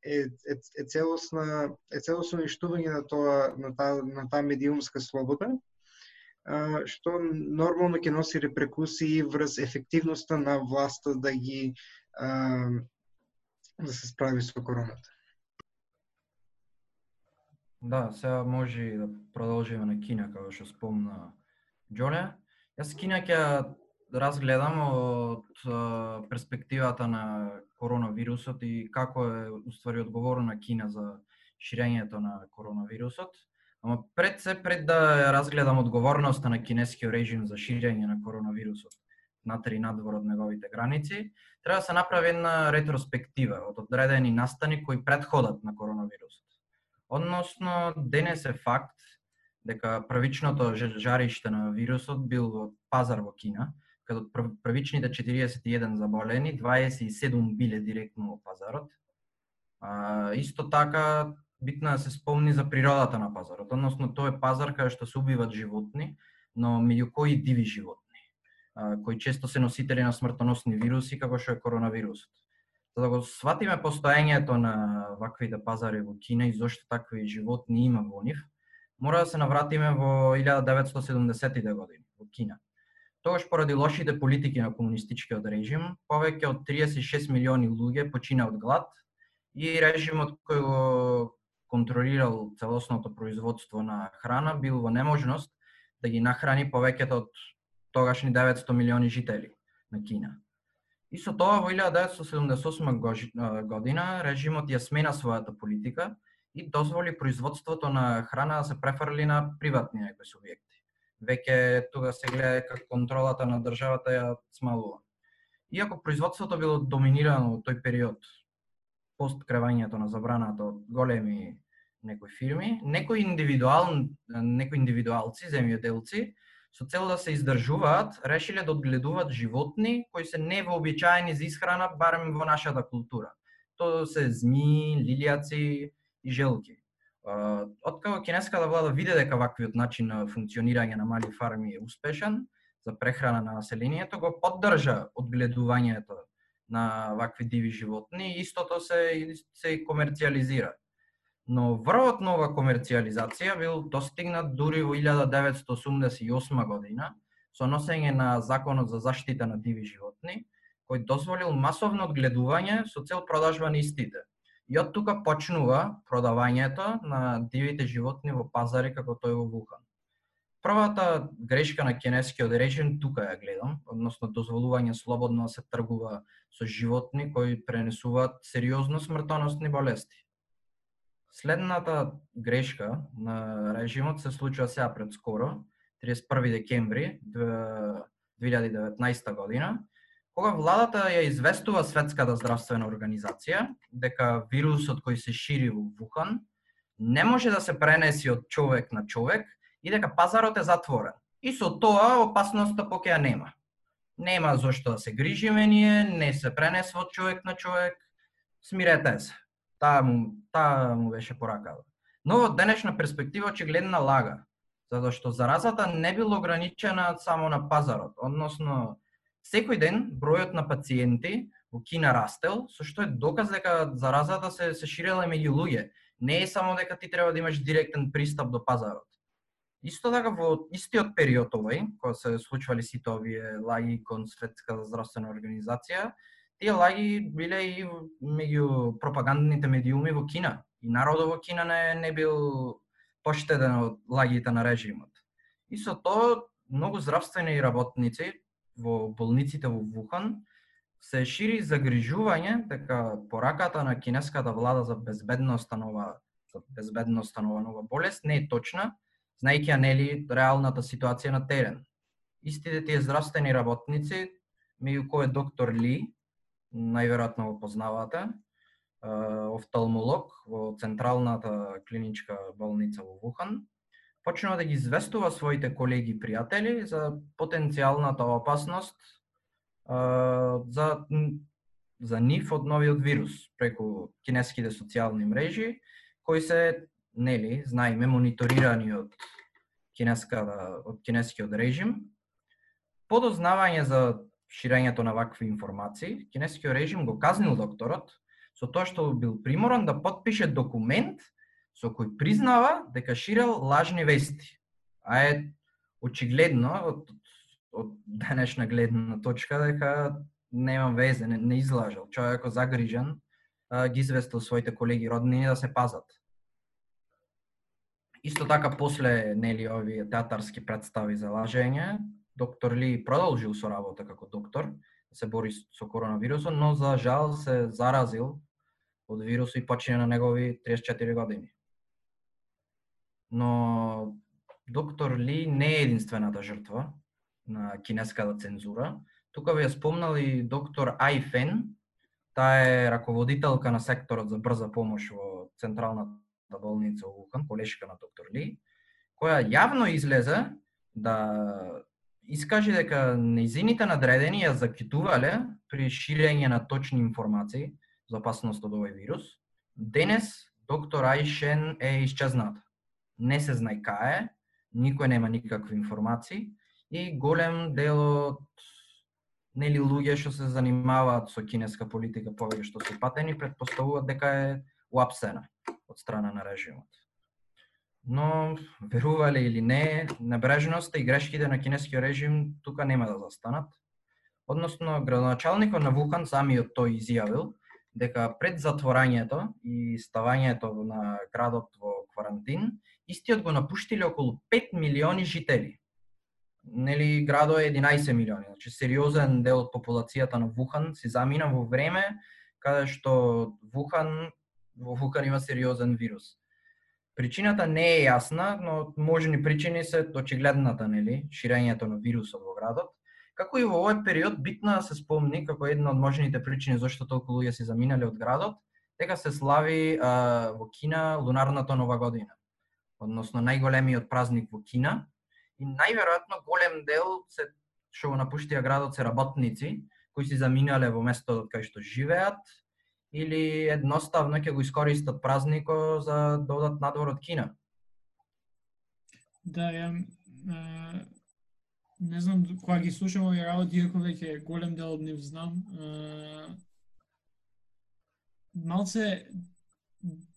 е, е, е целосна е целосно уништување на тоа на таа на таа медиумска слобода а, што нормално ќе носи репрекусии врз ефективноста на власта да ги а, да се справи со короната. Да, сега може да продолжиме на Кина, како што спомна Џоне. Јас Кина ќе разгледам од перспективата на коронавирусот и како е уствари одговорно на Кина за ширењето на коронавирусот. Ама пред се, пред да разгледам одговорноста на кинескиот режим за ширење на коронавирусот натер и надвор од неговите граници, треба да се направи една ретроспектива од одредени настани кои предходат на коронавирусот. Односно, денес е факт дека првичното жариште на вирусот бил во пазар во Кина, каде од првичните 41 заболени, 27 биле директно во пазарот. А, исто така, битно да се спомни за природата на пазарот, односно тој е пазар каде што се убиват животни, но меѓу кои диви животни, а, кои често се носители на смртоносни вируси, како што е коронавирусот. За да го сватиме постоењето на ваквите пазари во Кина и зошто такви животни има во нив, мора да се навратиме во 1970-тите години во Кина Тогаш поради лошите политики на комунистичкиот режим, повеќе од 36 милиони луѓе почина од глад и режимот кој го контролирал целосното производство на храна бил во неможност да ги нахрани повеќето од тогашни 900 милиони жители на Кина. И со тоа во 1978 година режимот ја смена својата политика и дозволи производството на храна да се префрли на приватни некои субјекти веќе тога се гледа како контролата на државата ја смалува. Иако производството било доминирано во тој период, пост кревањето на забраната од големи некои фирми, некои индивидуал, некои индивидуалци, земјоделци, со цел да се издржуваат, решиле да одгледуваат животни кои се невообичаени за исхрана, барем во нашата култура. Тоа се зми, лилијаци и желки. Откако кинеската влада да виде дека ваквиот начин на функционирање на мали фарми е успешен за прехрана на населението, го поддржа одгледувањето на вакви диви животни и истото се се комерцијализира. Но врвот на ова комерцијализација бил достигнат дури во 1988 година со носење на Законот за заштита на диви животни, кој дозволил масовно одгледување со цел продажба на истите И од тука почнува продавањето на дивите животни во пазари како тој во Вухан. Првата грешка на кинескиот режим тука ја гледам, односно дозволување слободно да се тргува со животни кои пренесуваат сериозно смртоносни болести. Следната грешка на режимот се случува сега пред скоро, 31 декември 2019 година, кога владата ја известува Светската здравствена организација дека вирусот кој се шири во Вухан не може да се пренеси од човек на човек и дека пазарот е затворен. И со тоа опасноста покеа ја нема. Нема зошто да се грижиме ние, не се пренесва од човек на човек. Смирете се. Таа му, таа му беше поракава. Но од денешна перспектива очигледна лага, затоа што заразата не била ограничена само на пазарот, односно секој ден бројот на пациенти во Кина растел, со што е доказ дека заразата се се ширела меѓу луѓе. Не е само дека ти треба да имаш директен пристап до пазарот. Исто така во истиот период овој, кога се случвали сите овие лаги кон Светската здравствена организација, тие лаги биле и меѓу пропагандните медиуми во Кина. И народот во Кина не, не бил поштеден од лагите на режимот. И со тоа многу здравствени работници во болниците во Вухан се шири загрижување така, дека пораката на кинеската влада за безбедно останува за безбедно ова нова болест не е точна, знаејќи ја нели реалната ситуација на терен. Истите тие здравствени работници, меѓу кој е доктор Ли, најверојатно го познавате, офталмолог во Централната клиничка болница во Вухан, почнува да ги известува своите колеги и пријатели за потенцијалната опасност за за нив од новиот вирус преку кинеските социјални мрежи кои се нели, знаеме, мониторирани од кинеската, од кинескиот режим. подознавање за ширењето на вакви информации, кинескиот режим го казнил докторот со тоа што бил приморан да подпише документ со кој признава дека ширел лажни вести. А е очигледно од, од денешна гледна точка дека нема везе, не, не излажал. Човекот загрижен ги известил своите колеги роднини да се пазат. Исто така после нели овие театарски представи за лажење, доктор Ли продолжил со работа како доктор, да се бори со коронавирусот, но за жал се заразил од вирусот и почина на негови 34 години. Но доктор Ли не е единствената жртва на кинеската цензура. Тука ви ја спомнал и доктор Ай Фен, таа е раководителка на секторот за брза помош во Централната болница во Вухан, колешка на доктор Ли, која јавно излезе да искаже дека незините надредени ја закитувале при ширење на точни информации за опасност од овој вирус. Денес доктор Аишен е исчезната. Не се знае кае, никој нема никакви информации и голем дел од нели луѓе што се занимаваат со кинеска политика повеќе што се патени предпоставуваат дека е уапсена од страна на режимот. Но, верувале или не, небрежноста и грешките на кинескиот режим тука нема да застанат. Односно, градоначалникот на Вухан самиот тој изјавил дека пред затворањето и ставањето на градот во карантин истиот го напуштиле околу 5 милиони жители. Нели градот е 11 милиони, значи сериозен дел од популацијата на Вухан се замина во време каде што Вухан во Вухан има сериозен вирус. Причината не е јасна, но можни причини се очигледната, нели, ширењето на вирусот во градот. Како и во овој период битно да се спомни како една од можните причини зашто толку луѓе се заминале од градот, дека се слави а, во Кина лунарната нова година. Односно најголемиот празник во Кина и најверојатно голем дел се што го напуштија градот се работници кои се заминале во местото кај што живеат или едноставно ќе го искористат празнико за да одат надвор од Кина? Да, ја е, не знам кога ги слушам овие работи, иако веќе голем дел од нив знам, е, малце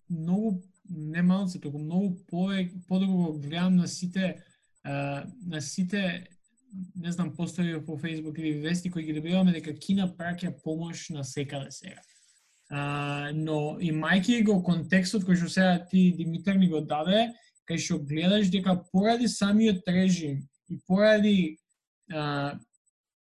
многу не малце, туку многу повеќе подолго гледам на сите на сите не знам постои по Facebook или вести кои ги добиваме дека Кина праќа помош на секаде сега. А, но имајќи го контекстот кој што сега ти Димитар ни го даде, кај што гледаш дека поради самиот режим и поради а,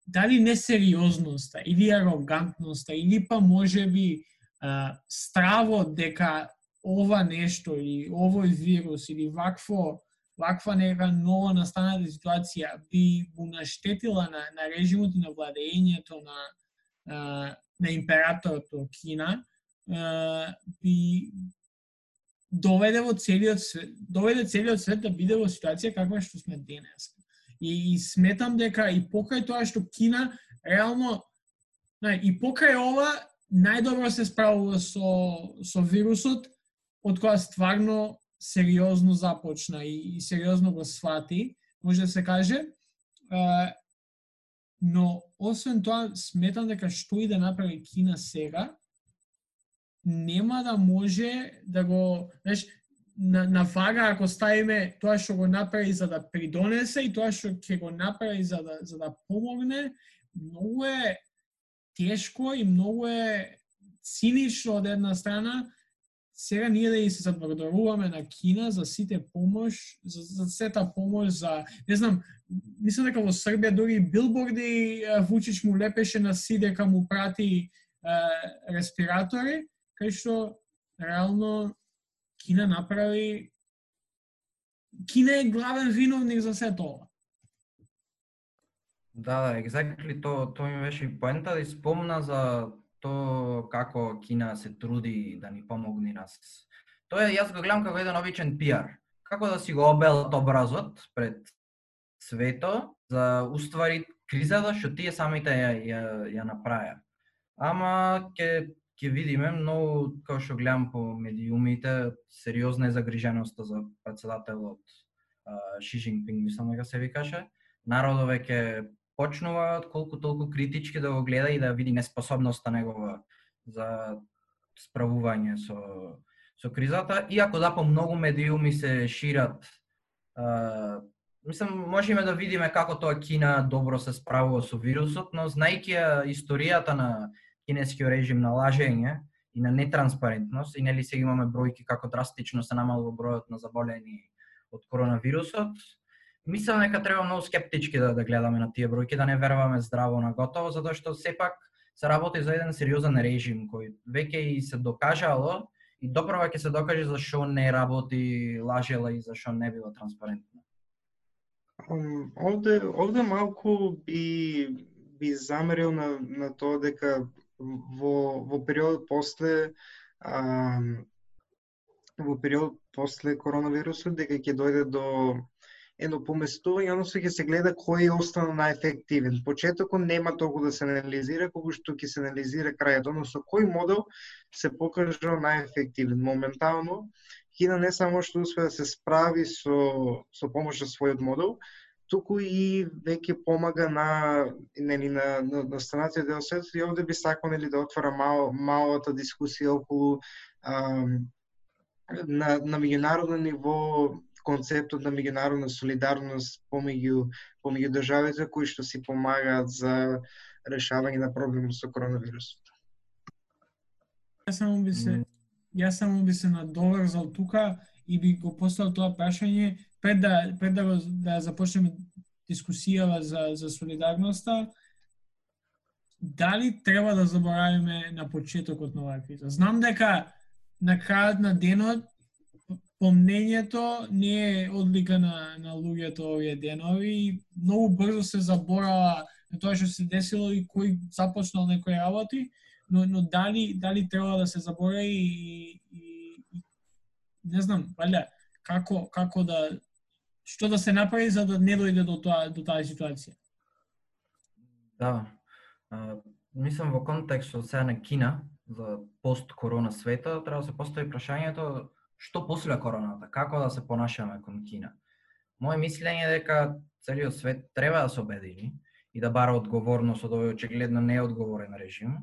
дали несериозноста или арогантноста или па може би а, стравот дека ова нешто или овој вирус или вакво ваква нека ново настаната ситуација би му наштетила на, на режимот и на владењето на, на императорот Кина, би доведе во целиот свет, доведе целиот свет да биде во ситуација каква што сме денес. И, и сметам дека и покај тоа што Кина реално и покај ова најдобро се справува со со вирусот од која стварно сериозно започна и, и сериозно го свати, може да се каже. А, но освен тоа сметам дека што и да направи Кина сега, нема да може да го, знаеш, на, на вага ако ставиме тоа што го направи за да придонесе и тоа што ќе го направи за да за да помогне, многу е тешко и многу е цинично од една страна сега ние да и се заблагодаруваме на Кина за сите помош, за, за сета помош, за, не знам, мислам дека во Србија дури билборди Вучич му лепеше на си дека му прати е, респиратори, кај што реално Кина направи Кина е главен виновник за сето ова. Да, да, exactly, то, то ми беше и поента да спомна за то како Кина се труди да ни помогне нас. Тоа е, јас го гледам како еден обичен пиар. Како да си го обелат образот пред свето за уствари кризата што тие самите ја, ја, ја направија. Ама ќе ќе видиме многу како што гледам по медиумите сериозна е загриженоста за председателот Ши Жинпинг, мислам дека се викаше. народове веќе почнува колку толку критички да го гледа и да види неспособноста негова за справување со со кризата, иако да по многу медиуми се шират а, мислам можеме да видиме како тоа Кина добро се справува со вирусот, но знаејќи историјата на кинескиот режим на лажење и на нетранспарентност, и нели сега имаме бројки како драстично се намалува бројот на заболени од коронавирусот, мислам дека треба многу скептички да, да гледаме на тие бројки, да не веруваме здраво на готово, затоа што сепак се работи за еден сериозен режим кој веќе и се докажало и доправа ќе се докаже за што не работи, лажела и за што не било транспарентно. Um, овде, овде малку би, би замерил на, на тоа дека во, во период после а, во период после коронавирусот дека ќе дојде до едно поместување, се ќе се гледа кој остана најефективен. Почетокот нема толку да се анализира, колку што ќе се анализира крајот, односно кој модел се покажа најефективен. Моментално, Кина не само што успе да се справи со, со помош на својот модел, туку и веќе помага на нели на на, на станација дел свет и овде би сакал нели да отвора мал, малата дискусија околу ам, на на меѓународно ниво концептот на меѓународна солидарност помеѓу помеѓу државите кои што си помагаат за решавање на проблемот со коронавирусот. Јас само би се јас само би се надоврзал тука и би го поставил тоа прашање пред да пред да, да започнеме дискусијава за за солидарноста, дали треба да заборавиме на почетокот на оваа криза? Знам дека на крајот на денот помнењето не е одлика на, на луѓето овие денови. Многу брзо се заборава на тоа што се десило и кој започнал некои работи, но, но дали, дали треба да се заборави и, и, и не знам, валја, како, како да што да се направи за да не дојде до тоа до таа ситуација? Да. А, мислам во контекстот сега на Кина за пост-корона света треба да се постави прашањето што после короната, како да се понашаме кон Кина. Мое мислење е дека целиот свет треба да се обедини и да бара одговорност од овој очигледно неодговорен режим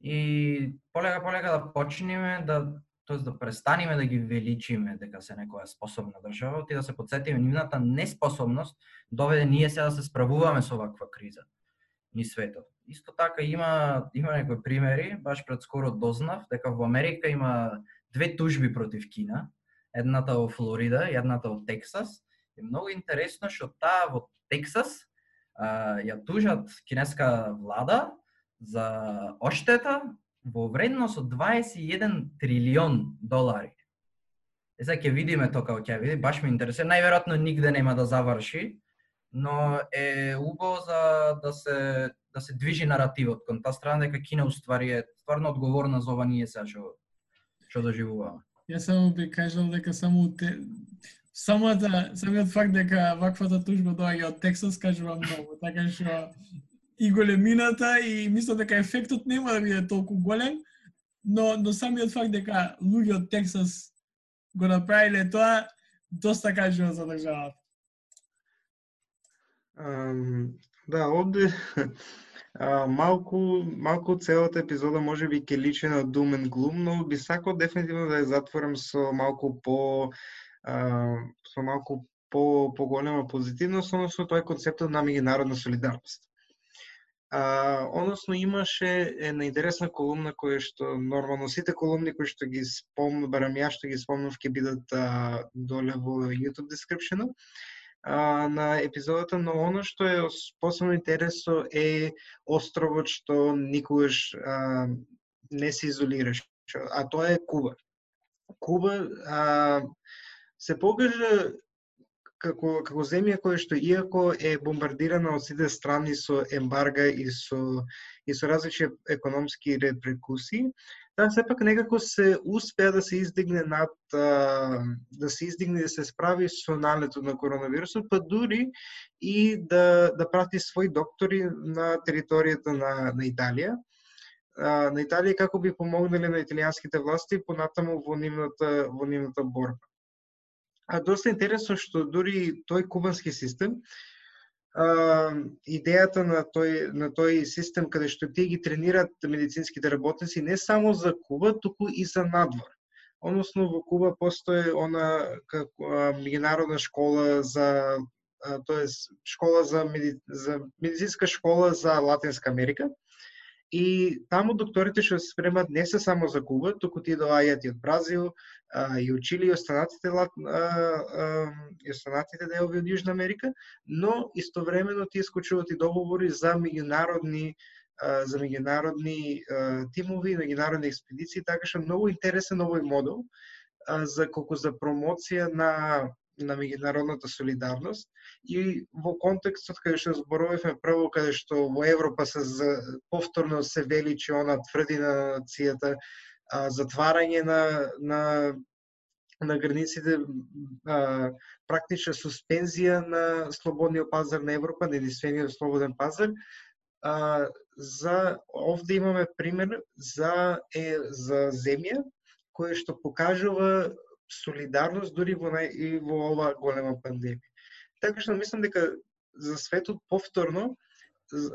и полека полека да почнеме да тоест да престанеме да ги величиме дека се некоја способна држава, и да се подсетиме нивната неспособност да доведе ние сега да се справуваме со ваква криза. ни светот. Исто така има има некои примери, баш пред скоро дознав дека во Америка има две тужби против Кина, едната во Флорида едната во Тексас. И многу интересно што таа во Тексас а, ја тужат кинеска влада за оштета во вредност од 21 трилион долари. Е, сега ќе видиме тоа како ќе види, баш ме интересува. Најверојатно нигде нема да заврши, но е убаво за да се да се движи наративот кон таа страна дека Кина уствари е стварно одговорна за ова ние сега што што доживуваме. Јас само би кажал дека само те, самата самиот факт дека ваквата тужба доаѓа од Тексас кажува многу, така што и големината и мислам дека ефектот нема да биде толку голем, но но самиот факт дека луѓе од Тексас го направиле тоа доста кажува за државата. Um, да, овде а, малку малку целата епизода може би ќе личи на doom and gloom, но би сакал дефинитивно да ја затворам со малку по а, со малку по поголема позитивност, односно тоа е концептот на меѓународна солидарност. А, односно имаше една интересна колумна која што нормално сите колумни кои што ги спомнам, барам ја што ги спомнав ќе бидат а, доле во YouTube description а, на епизодата, но оно што е посебно интересно е островот што никогаш а, не се изолираш, а тоа е Куба. Куба а, се покажа како како земја која што иако е бомбардирана од сите страни со ембарга и со и со различни економски репрекусии, таа сепак некако се успеа да се издигне над да се издигне да се справи со налетот на коронавирусот, па дури и да да прати своји доктори на територијата на на Италија на Италија како би помогнале на италијанските власти понатаму во нивната во нивната борба. А доста интересно што дури тој кубански систем, идејата на тој на тој систем каде што тие ги тренираат медицинските работници не само за Куба, туку и за надвор. Односно во Куба постои она како меѓународна школа за тоест школа за, меди, за медицинска школа за Латинска Америка, И таму докторите што се спремат не се само за Куба, туку тие доаѓаат и од Бразил, а, и од Чили и останатите, а, а, и останатите делови од Јужна Америка, но истовремено тие скочуваат и договори за меѓународни за меѓународни тимови, меѓународни експедиции, така што многу интересен овој модел за колку за промоција на на меѓународната солидарност и во контекстот каде што зборувавме прво каде што во Европа се за, повторно се величи она тврдина на нацијата а, затварање на на на границите а, практична суспензија на слободниот пазар на Европа, на единствениот слободен пазар. А, за овде имаме пример за е за земја која што покажува солидарност дури во нај, и во ова голема пандемија. Така што мислам дека за светот повторно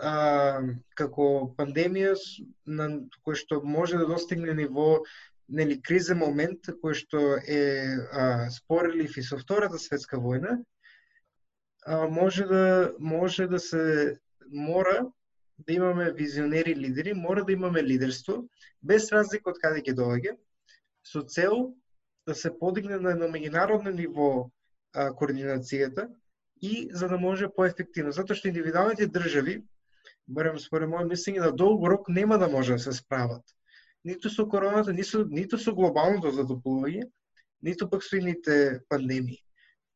а, како пандемија на кој што може да достигне ниво нели кризен момент кој што е а, спорелив и со втората светска војна, а, може да може да се мора да имаме визионери лидери, мора да имаме лидерство без разлика од каде ќе доаѓа, со цел да се подигне на едно меѓународно ниво а, координацијата и за да може поефективно. Затоа што индивидуалните држави, барем според моје мислење, на долго рок нема да може да се справат. Ниту со короната, ниту, ниту со глобалното затоплување, ниту пак со ините пандемии.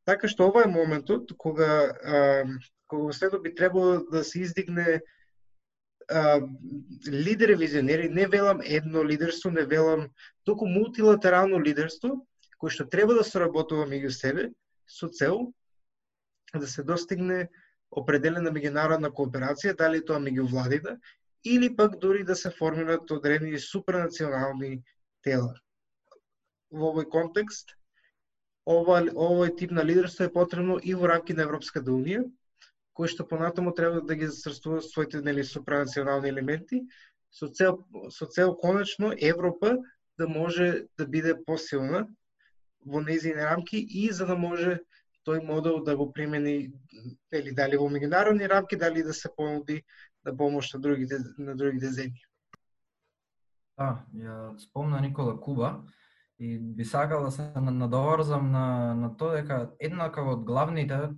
Така што ова е моментот кога, а, кога следо би требало да се издигне лидери визионери, не велам едно лидерство, не велам току мултилатерално лидерство, кој што треба да соработува меѓу себе со цел да се достигне определена меѓународна кооперација, дали тоа меѓу владите, или пак дури да се формираат одредени супранационални тела. Во овој контекст, ова, овој тип на лидерство е потребно и во рамки на Европската Унија, кои што понатаму треба да ги засрствуваат своите нели супранационални елементи со цел со цел конечно Европа да може да биде посилна во нејзини рамки и за да може тој модел да го примени или дали во меѓународни рамки, дали да се понуди да помош на другите на другите земји. Да, ја спомна Никола Куба и би сакал да се надоврзам на на тоа дека една од главните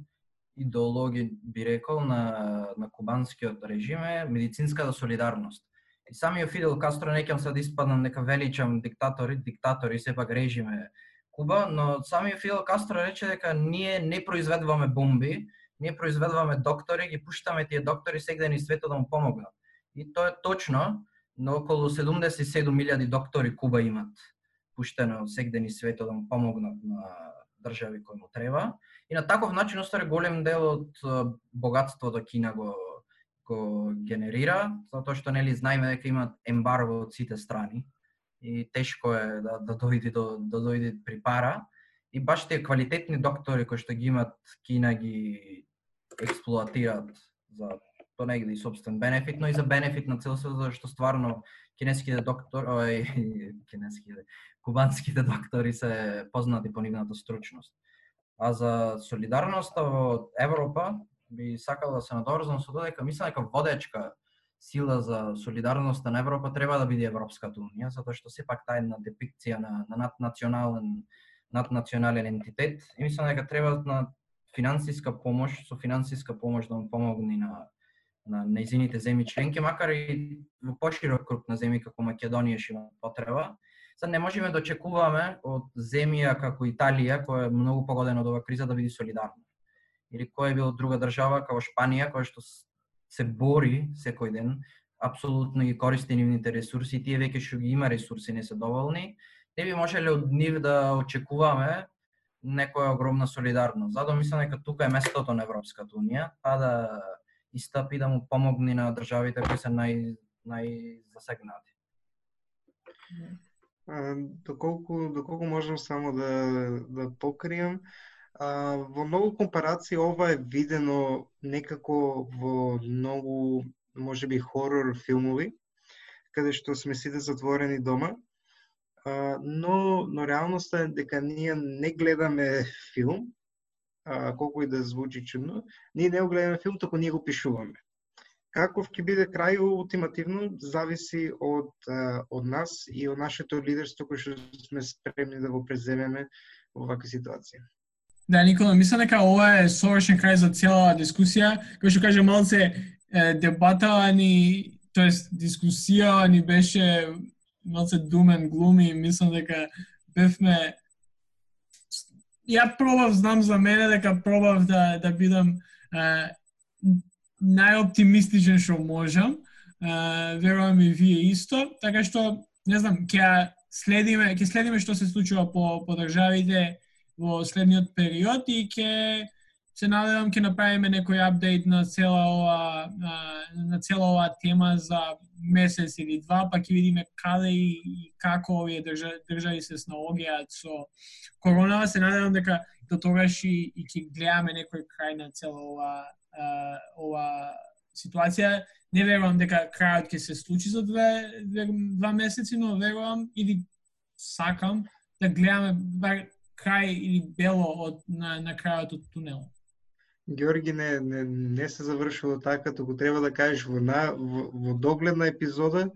идеологи би рекол на на кубанскиот режим е медицинската солидарност. И самиот Фидел Кастро некам се да испаднам нека величам диктатори, диктатори сепак режим е Куба, но самиот Фидел Кастро рече дека ние не произведуваме бомби, ние произведуваме доктори, ги пуштаме тие доктори сегде ни светот да му помогнат. И тоа е точно, но околу 77.000 доктори Куба имат пуштено сегде ни светот да му помогнат на држави кои му треба. И на таков начин остаре голем дел од богатството да Кина го го генерира, затоа што нели знаеме дека имаат ембарго од сите страни и тешко е да, да дојде до да дојде при пара. И баш тие квалитетни доктори кои што ги имат Кина ги експлоатираат за тоа негде и собствен бенефит, но и за бенефит на цел свет, зашто стварно кинеските доктори, ој, кинеските, кубанските доктори се познати по нивната стручност. А за солидарноста во Европа, би сакал да се надоврзам со тоа дека мислам дека водечка сила за солидарноста на Европа треба да биде Европската унија, затоа што сепак таа една депикција на, на наднационален наднационален ентитет и мислам дека треба на финансиска помош, со финансиска помош да му помогне на на нејзините земји членки, макар и во поширок круг на земји како Македонија што има потреба. Са не можеме да очекуваме од земја како Италија, која е многу погодена од оваа криза, да биде солидарна. Или која е била друга држава, како Шпанија, која што се бори секој ден, апсолутно ги користи нивните ресурси, тие веќе што ги има ресурси не се доволни, не би можеле од нив да очекуваме некоја огромна солидарност. Затоа мислам дека тука е местото на Европската унија, па да истапи да му помогне на државите кои се нај најзасегнати. Доколку доколку можам само да да покријам, а, во многу компарации ова е видено некако во многу можеби хорор филмови, каде што сме сите затворени дома А, но, но реалноста е дека ние не гледаме филм, а, колку и да звучи чудно, ние не го гледаме филм, току ние го пишуваме. Каков ќе биде крај ултимативно зависи од од нас и од нашето лидерство кој што сме спремни да го преземеме во ваква ситуација. Да, Никола, мислам дека ова е совршен крај за цела дискусија. Кој што каже малце дебата ни, тоест дискусија ни беше малце думен глуми мислам дека бевме ја пробав, знам за мене дека пробав да да бидам е, најоптимистичен што можам. Uh, верувам и вие исто, така што не знам, ќе следиме, ќе следиме што се случува по по државите во следниот период и ќе се надевам ќе направиме некој апдейт на цела ова на, на цела ова тема за месец или два, па ќе видиме каде и како овие држави, држави се снаоѓаат со коронава. Се надевам дека до тогаш и, и ќе гледаме некој крај на цела ова а, ова ситуација. Не верувам дека крајот ќе се случи за две, две, два месеци, но верувам или сакам да гледаме бар крај или бело од на, на крајот од тунелот. Георги не, не, не се завршило така, туку треба да кажеш во, на, во, во догледна епизода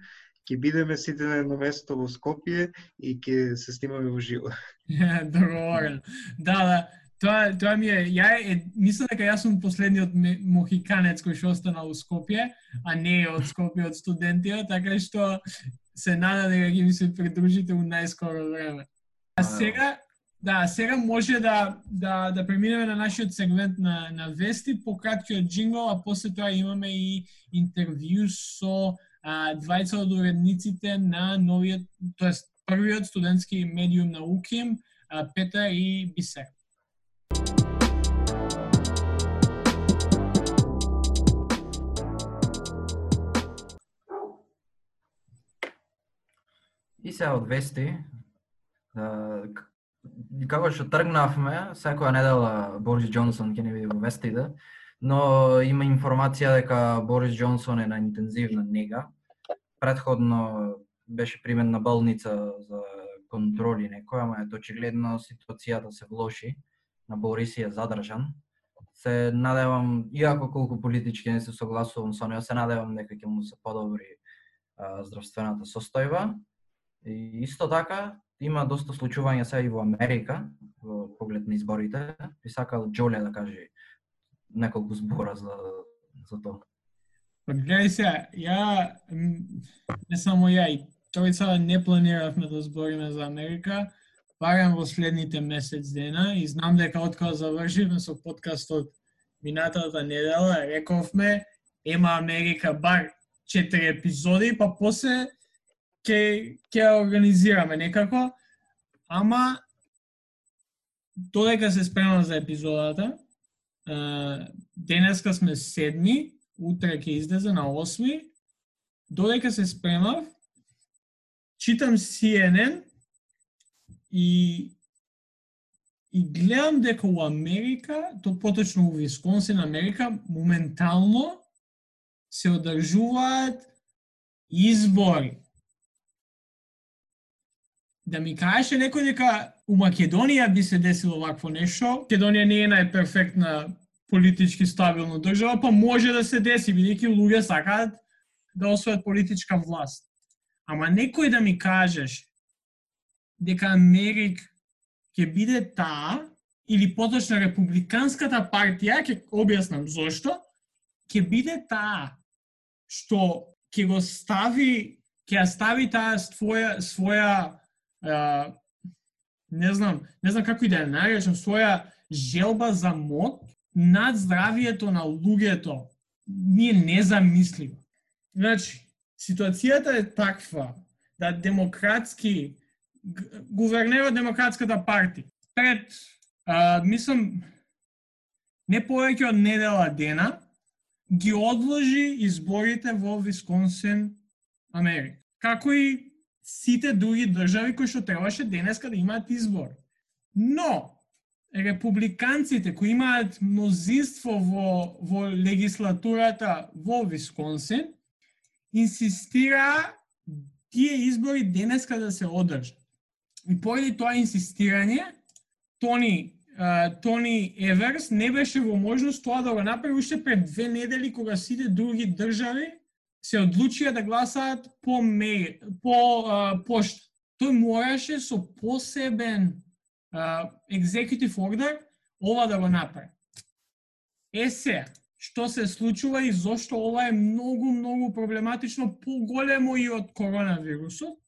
ќе бидеме сите на едно место во Скопје и ќе се снимаме во живо. Договорен. Да, да. Тоа, тоа ми е, ја е, мислам дека јас сум последниот мохиканец кој што остана во Скопје, а не од Скопје од студентија, така што се нада дека ќе ми се придружите у најскоро време. А сега, Да, сега може да, да, да преминеме на нашиот сегмент на, на вести, по краткиот джингл, а после тоа имаме и интервју со а, двајца од уредниците на новиот, тоест првиот студентски медиум на УКИМ, а, Петра и Бисер. И се од вести, како што тргнавме, секоја недела Борис Џонсон ќе не биде во вестите, но има информација дека Борис Џонсон е на интензивна нега. Предходно беше примен на болница за контроли некоја, ама ето очигледно ситуацијата се влоши на Борис е задржан. Се надевам, иако колку политички не се согласувам со него, се надевам дека ќе му се подобри а, здравствената состојба. И исто така, има доста случувања сега и во Америка, во поглед на изборите. и сакал Џоле да каже неколку збора за, за тоа. Па гледај се, ја, не само ја, и тројца не планиравме да збориме за Америка, барем во следните месец дена и знам дека откако завршивме со подкастот минатата недела, рековме, ема Америка бар четири епизоди, па после ќе ќе организираме некако, ама додека се спремам за епизодата, денеска сме седми, утре ќе излезе на осми, додека се спремав, читам CNN и и гледам дека у Америка, то поточно у Висконсин, Америка, моментално се одржуваат избори. Да ми кажеше некој дека у Македонија би се десило вакво нешто, Македонија не е најперфектна политички стабилна држава, па може да се деси, бидејќи луѓе сакаат да освојат политичка власт. Ама некој да ми кажеш дека Америк ќе биде таа, или поточно републиканската партија, ќе објаснам зошто, ќе биде таа што ќе го стави, ќе ја стави таа своја, своја а, не знам, не знам како и да ја наречам, своја желба за мод над здравието на луѓето. Ние незамисливо. Значи, ситуацијата е таква да демократски гувернерот демократската партија пред а, мислам не повеќе од недела дена ги одложи изборите во Висконсин, Америка. Како и сите други држави кои што требаше денеска да имаат избор. Но републиканците кои имаат мнозинство во во легислатурата во Висконсин инсистира тие избори денеска да се одржат. И поради тоа инсистирање, Тони Тони Еверс не беше во можност тоа да го направи уште пред две недели кога сите други држави се одлучија да гласаат по меј, по а, пошта. Тој мораше со посебен а, executive order ова да го направи. Е се, што се случува и зошто ова е многу, многу проблематично, поголемо и од коронавирусот,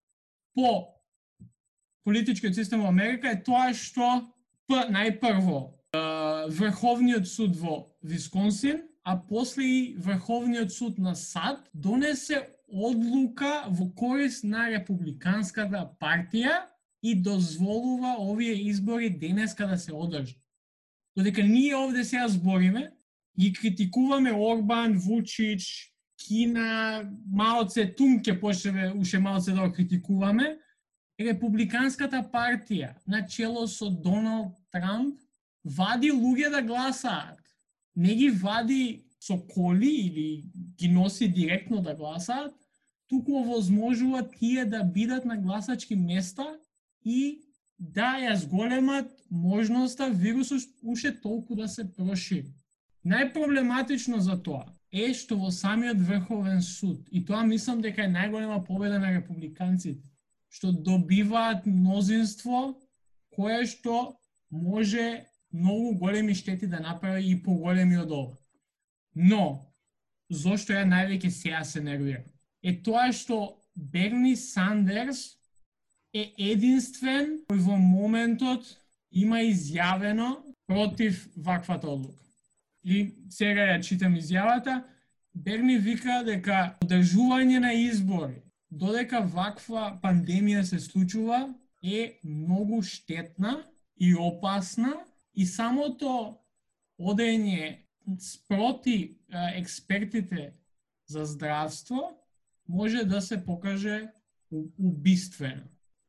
по политичкиот систем во Америка е тоа што најпрво Врховниот суд во Висконсин, а после и Врховниот суд на САД донесе одлука во корист на Републиканската партија и дозволува овие избори денеска да се одржат. Додека ние овде сега збориме, ги критикуваме Орбан, Вучич, Кина, малце Тунке ке почнеме уште малце да го критикуваме, Републиканската партија на чело со Доналд Трамп вади луѓе да гласаат. Не ги вади со коли или ги носи директно да гласаат, туку овозможува тие да бидат на гласачки места и да ја зголемат можноста вирусот уште толку да се прошири. Најпроблематично за тоа е што во самиот Врховен суд, и тоа мислам дека е најголема победа на републиканците, што добиваат мнозинство кое што може многу големи штети да направи и поголеми од ова. Но, зошто ја највеќе сега се нервирам? Е тоа што Берни Сандерс е единствен кој во моментот има изјавено против ваквата одлука. И сега ја читам изјавата, Берни вика дека одржување на избори додека ваква пандемија се случува, е многу штетна и опасна и самото одење спроти експертите за здравство може да се покаже убиствено.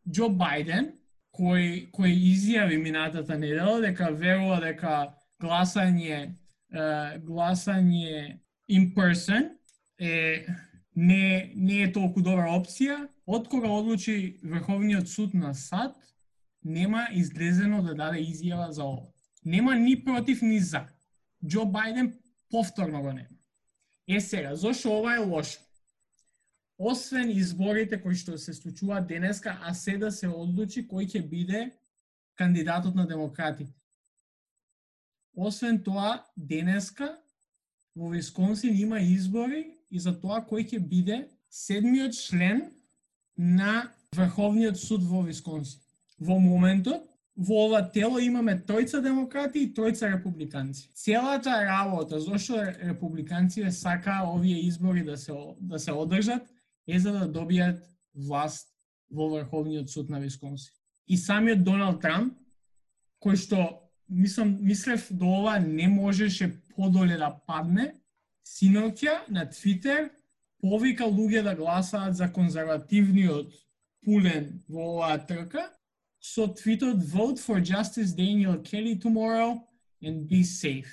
Џо Бајден, кој, кој изјави минатата недела дека верува дека гласање гласање in person е не, не е толку добра опција, откога одлучи Врховниот суд на САД, нема излезено да даде изјава за ова. Нема ни против ни за. Џо Бајден повторно го нема. Е сега, зошто ова е лошо? Освен изборите кои што се случуваат денеска, а се да се одлучи кој ќе биде кандидатот на демократите. Освен тоа, денеска во Висконсин има избори и за тоа кој ќе биде седмиот член на Врховниот суд во Висконсин. Во моментот, во ова тело имаме тројца демократи и тројца републиканци. Целата работа зашто републиканците сака овие избори да се да се одржат е за да добијат власт во Врховниот суд на Висконсин. И самиот Доналд Трамп, кој што мислам мислев до ова не можеше подоле да падне, синоќа на Твитер повика луѓе да гласаат за конзервативниот пулен во оваа трка со твитот Vote for Justice Daniel Kelly tomorrow and be safe.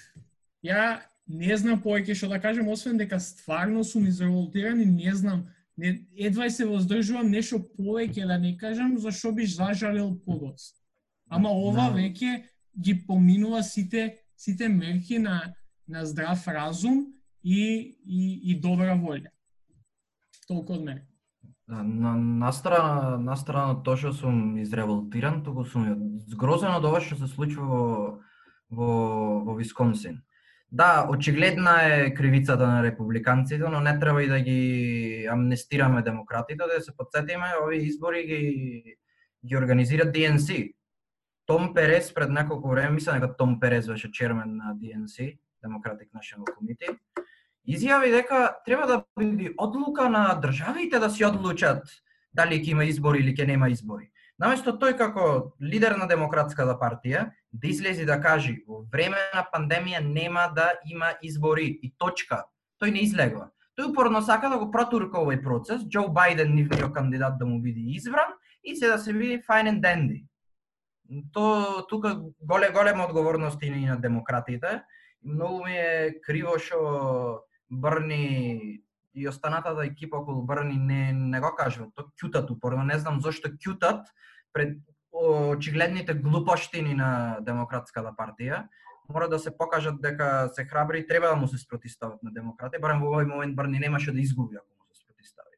Ја не знам повеќе што да кажем, освен дека стварно сум изреволтиран и не знам, не, едва се воздржувам нешто повеќе да не кажам, зашо би зажалил подоц. Ама ова no. веќе ги поминува сите сите мерки на на здрав разум и и, и добра волја. Толку од мене. На, на страна, на страна тоа што сум изреволтиран, туку сум згрозен од ова што се случува во, во, во Висконсин. Да, очигледна е кривицата на републиканците, но не треба и да ги амнестираме демократите, да се подсетиме, овие избори ги, ги организира ДНС. Том Перес пред неколку време, мислам дека Том Перес беше чермен на ДНС, Democratic National Committee, изјави дека треба да биде одлука на државите да си одлучат дали ќе има избори или ќе нема избори. Наместо тој како лидер на Демократската партија да излези да кажи во време на пандемија нема да има избори и точка. Тој не излегува. Тој упорно сака да го протурка овој процес, Џо Бајден нивниот кандидат да му биде избран и се да се види fine and dandy. То тука голе голема одговорност и на демократите. Многу ми е криво што Брни и останатата да екипа околу Брни не, не го кажува, То кјутат упорно. Не знам зошто кјутат пред очигледните глупоштини на Демократската партија. Мора да се покажат дека се храбри и треба да му се спротистават на демократи, барем во овој момент Брни немаше да изгуби ако му се спротистави.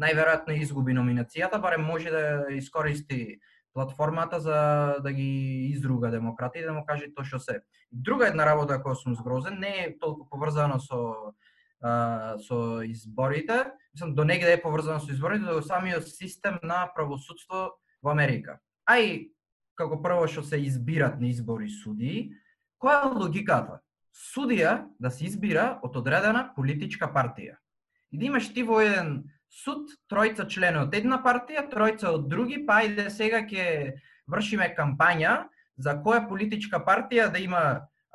Најверојатно изгуби номинацијата, барем може да искористи платформата за да ги изруга демократи и да му каже тоа што се. Друга една работа која сум згрозен не е толку поврзана со а, со изборите, мислам до негде е поврзано со изборите, до самиот систем на правосудство во Америка. А и како прво што се избират на избори судии, која е логиката? Судија да се избира од одредена политичка партија. И да имаш ти во еден суд тројца членови, од една партија, тројца од други, па иде сега ќе вршиме кампања за која политичка партија да има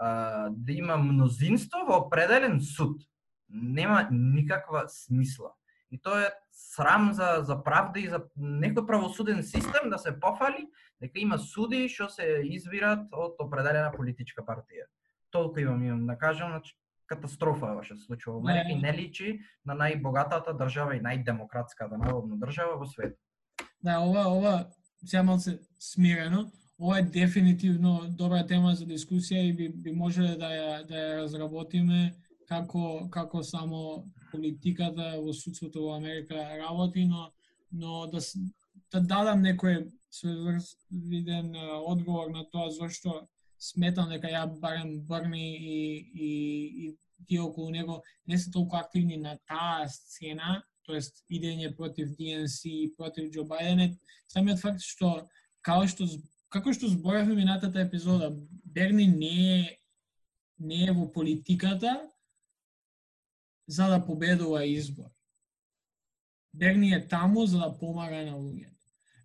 да има мнозинство во определен суд нема никаква смисла. И тоа е срам за, за правда и за некој правосуден систем да се пофали дека има суди што се избират од определена политичка партија. Толку имам имам да кажам, значи катастрофа е што се случува во Америка и не личи на најбогатата држава и најдемократската народна држава во светот. Да, ова ова се малце смирено. Ова е дефинитивно добра тема за дискусија и би, би можеле да ја да ја разработиме како како само политиката во судството во Америка работи, но но да да дадам некој виден одговор на тоа зошто сметам дека ја барем Брни и, и, и тие околу него не се толку активни на таа сцена, тоест идење против ДНС и против Џо Бајден, самиот факт што како што како што зборавме минатата епизода, Берни не е не е во политиката, за да победува избор. Берни е таму за да помага на луѓето.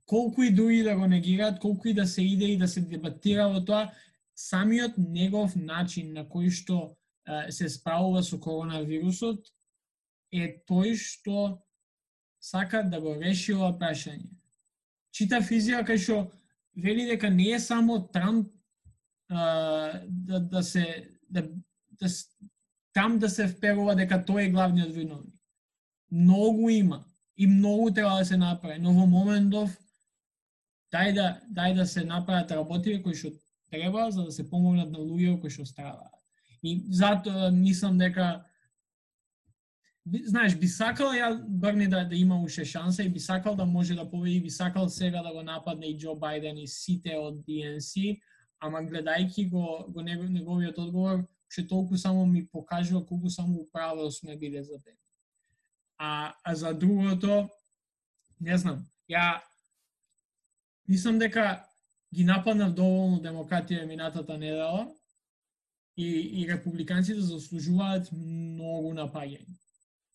Колку и други да го негираат, колку и да се иде и да се дебатира во тоа, самиот негов начин на кој што се справува со коронавирусот е тој што сака да го реши ова прашање. Чита физија кај што вели дека не е само Трамп а, да, да се да, да, там да се вперува дека тој е главниот виновник. Многу има и многу треба да се направи, но во моментов дај да дај да се направат работи кои што треба за да се помогнат на луѓе кои што страдаат. И затоа мислам дека би- знаеш, би сакал ја Брни да, да има уште шанса и би сакал да може да победи, би сакал сега да го нападне и Џо Бајден и сите од ДНС, ама гледајќи го, го неговиот одговор, што толку само ми покажува колку само управо сме биле за тебе. А, а за другото, не знам, ја мислам дека ги нападнав доволно демократија минатата недела и, и републиканците заслужуваат многу напаѓање.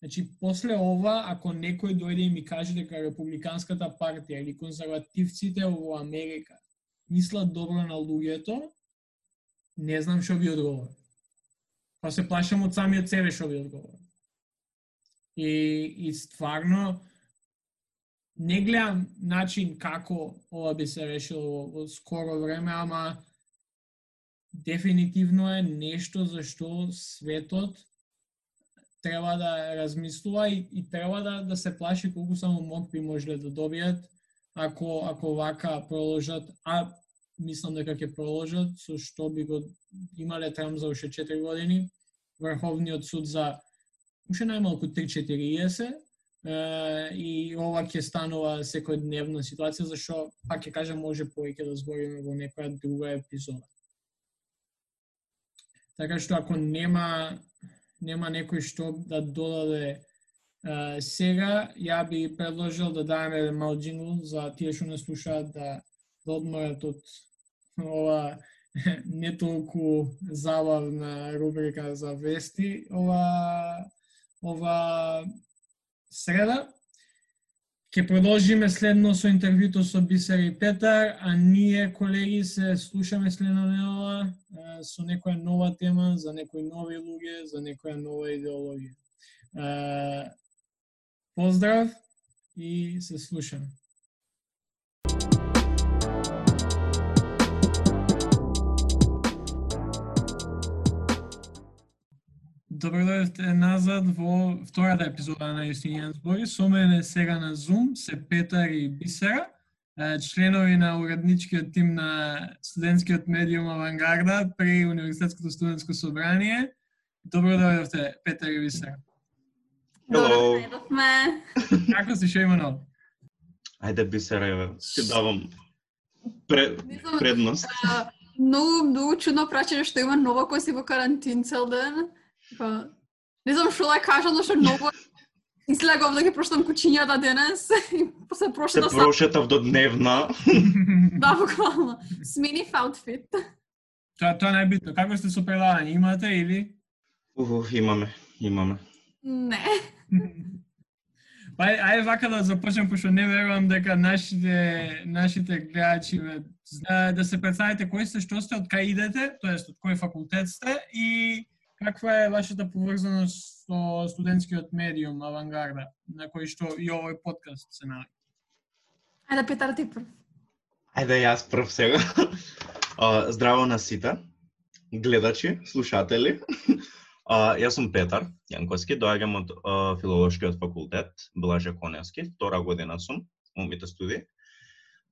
Значи, после ова, ако некој дојде и ми каже дека Републиканската партија или консервативците во Америка мислат добро на луѓето, не знам што би одговорил. Па се плашам од самиот себе што ви одговорам. И, и стварно, не гледам начин како ова би се решило во, во скоро време, ама дефинитивно е нешто за што светот треба да размислува и, и треба да, да се плаши колку само мок би можеле да добијат ако ако вака проложат, а мислам дека ќе проложат со што би го имале трам за уште 4 години, Врховниот суд за уште најмалку 3-40 е, и ова ќе станува секојдневна ситуација, зашто, пак ќе кажам, може повеќе да збориме во некоја друга епизода. Така што ако нема нема некој што да додаде Uh, сега, ја би предложил да дадеме еден мал джингл за тие што не слушаат да, да одморат од ова не толку забавна рубрика за вести ова ова среда. Ке продолжиме следно со интервјуто со Бисер и Петар, а ние, колеги, се слушаме следна недела со некоја нова тема, за некои нови луѓе, за некоја нова идеологија. Поздрав и се слушаме. Добро дојдовте назад во втората епизода на Јустинијан збори. Со мене сега на Zoom се Петар и Бисера, членови на уредничкиот тим на студентскиот медиум Авангарда при Универзитетското студентско собрание. Добро дојдовте, Петар и Бисера. Добро Hello. најдовме. Како си, што има ново? Ајде бисера, ти давам пре, Не знам, предност. Многу, многу чудно прачење што има нова кој си во карантин цел ден. Па, не знам што да кажам, но што многу излегов да ги проштам кучињата денес и се Се прошта сам. прошетав до дневна. Да, буквално. Смени аутфит. Тоа тоа најбитно. Како сте со предавање? Имате или? Ух, имаме, имаме. Не. Па ајде, вака да започнем, пошто не верувам дека нашите, нашите гледачи ве, зна- да се представите кои сте, што сте, од кај идете, тоест од кој факултет сте и каква е вашата поврзаност со студентскиот медиум Авангарда, на кој што и овој подкаст се наоѓа. Ајде, Петар, ти прв. Ајде јас прв сега. А, здраво на сите, гледачи, слушатели. А, јас сум Петар Јанковски, доаѓам од филолошкиот факултет, Блаже Коневски, втора година сум, умите студии.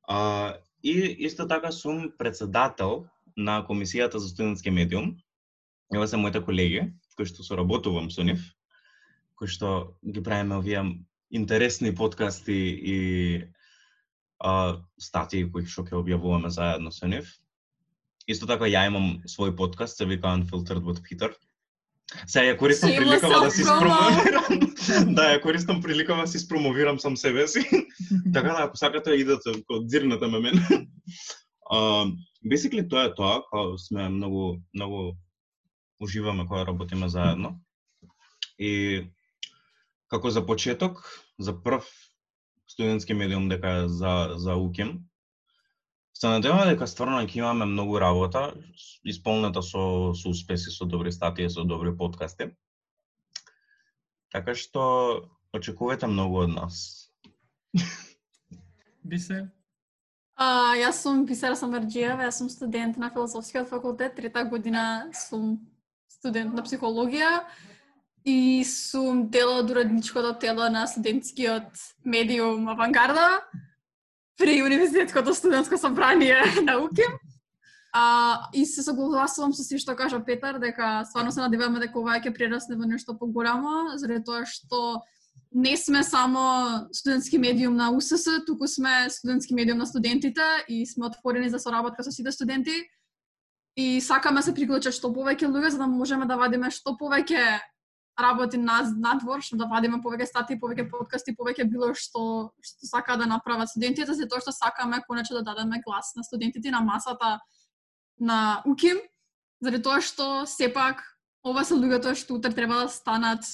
А, и исто така сум председател на комисијата за студентски медиум. Ева се моите колеги, кои што соработувам со нив, кои што ги правиме овие интересни подкасти и а, статии кои што ќе објавуваме заедно со нив. Исто така ја имам свој подкаст, се вика Unfiltered with Peter. Сега ја користам приликава да self-promo. спромовирам. да, ја користам приликава да си спромовирам сам себе си. така да, ако сакате, идете, ко дзирнете ме мене. Uh, basically, тоа е тоа, као сме многу, многу уживаме кога работиме заедно. И како за почеток, за прв студентски медиум дека за, за УКИМ, се надеваме дека стварно ќе имаме многу работа, исполнета со, со успеси, со добри статии, со добри подкасти. Така што очекувате многу од нас. Би се? А, јас сум Бисера Самарджиева, јас сум студент на филозофскиот факултет, трета година сум студент на психологија и сум дел од уредничкото тело на студентскиот медиум Авангарда при Универзитетското студентско собрание на УКИМ. А, и се согласувам со се што кажа Петар, дека стварно се надеваме дека ова ќе прерасне во нешто поголемо, заради тоа што не сме само студентски медиум на УСС, туку сме студентски медиум на студентите и сме отворени за соработка со сите студенти. И сакаме да се приклучат што повеќе луѓе за да можеме да вадиме што повеќе работи над, надвор, што да вадиме повеќе статии, повеќе подкасти, повеќе било што што сака да направат студентите, за тоа што сакаме конечно да дадеме глас на студентите на масата на УКИМ, заради тоа што сепак ова се луѓето што утре треба да станат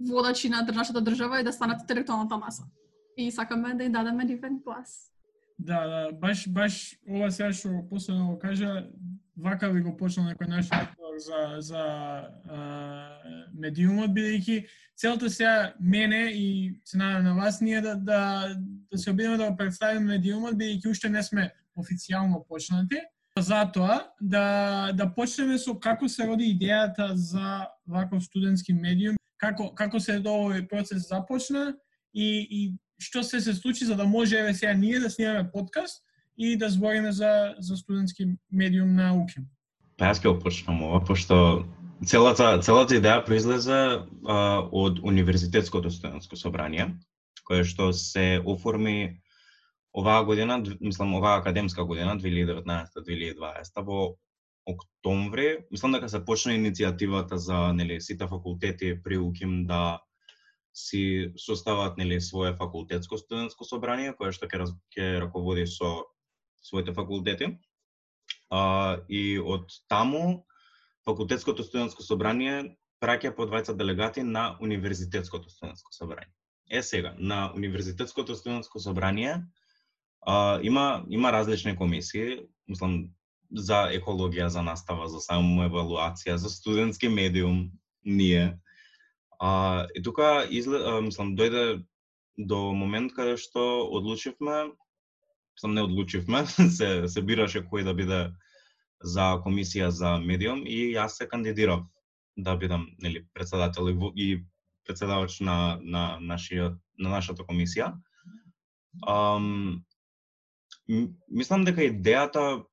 водачи на нашата држава и да станат интелектуалната маса. И сакаме да им дадеме нивен глас. Да, да, баш баш ова сега што последно да го кажа, вака ви го почнал некој наш разговор за за а, медиумот бидејќи целта сега мене и се надам на вас ние да да да се обидеме да го представиме медиумот бидејќи уште не сме официјално почнати. Затоа да да почнеме со како се роди идејата за ваков студентски медиум, како како се до овој процес започна и и што се се случи за да може еве сега ние да снимаме подкаст и да збориме за за студентски медиум на УКИМ. Па јас ќе почнам ова, пошто целата целата идеја произлезе а, од универзитетското студентско собрание, кое што се оформи оваа година, мислам оваа академска година 2019-2020 во октомври, мислам дека се почна иницијативата за нели сите факултети при УКИМ да си состават нели свое факултетско студентско собрание кое што ќе ќе раководи со своите факултети. А, и од таму факултетското студентско собрание праќа по двајца делегати на универзитетското студентско собрание. Е сега, на универзитетското студентско собрание А, има има различни комисии, мислам за екологија, за настава, за самоевалуација, за студентски медиум, ние. А, и тука изле, а, мислам дојде до момент каде што одлучивме, мислам не одлучивме, се се бираше кој да биде за комисија за медиум и јас се кандидирав да бидам нели председател и, председавач на на нашиот на нашата комисија. Um, мислам дека идејата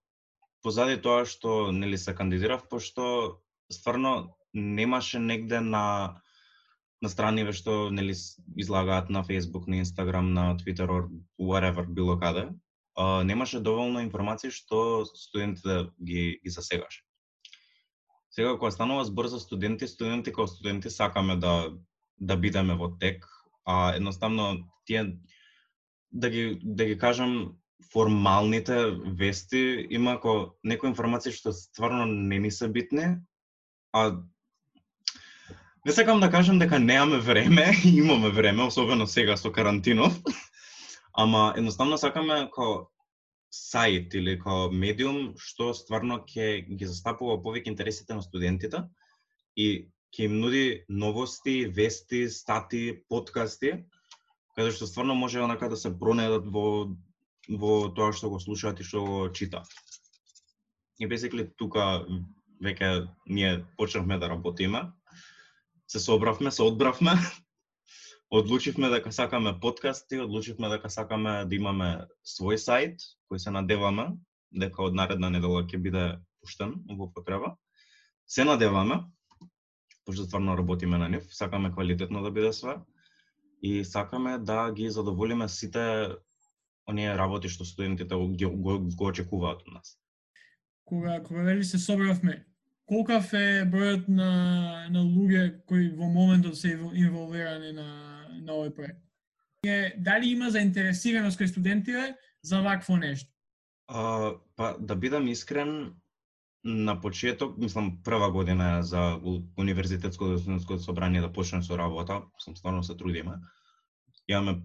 позади тоа што нели се кандидирав пошто стварно немаше негде на на страниве што нели излагаат на Facebook, на Instagram, на Twitter or whatever било каде, а, немаше доволно информации што студентите да ги ги засегаше. Сега кога станува збор за студенти, студенти како студенти сакаме да да бидеме во тек, а едноставно тие да ги да ги кажам формалните вести има ко некои информации што стварно не ни се битни, а не сакам да кажам дека немаме време, имаме време, особено сега со карантинов, ама едноставно сакаме како сајт или како медиум што стварно ќе ги застапува повеќе интересите на студентите и ќе им нуди новости, вести, стати, подкасти, каде што стварно може онака да се пронедат во во тоа што го слушаат и што го читаат. И basically тука веќе ние почнавме да работиме. Се собравме, се одбравме. Одлучивме дека сакаме подкасти, одлучивме дека сакаме да имаме свој сајт кој се надеваме дека од наредна недела ќе биде пуштен во потреба. Се надеваме, пошто стварно работиме на нив, сакаме квалитетно да биде све и сакаме да ги задоволиме сите оние работи што студентите го, го, го очекуваат од нас. Кога кога вели се собравме, колкав е бројот на на луѓе кои во моментот се инволвирани на на овој проект? Е, дали има заинтересираност кај студентите за вакво нешто? А, па да бидам искрен, на почеток, мислам прва година е за универзитетското студентско собрание да почне со работа, сум стварно се трудиме. Имаме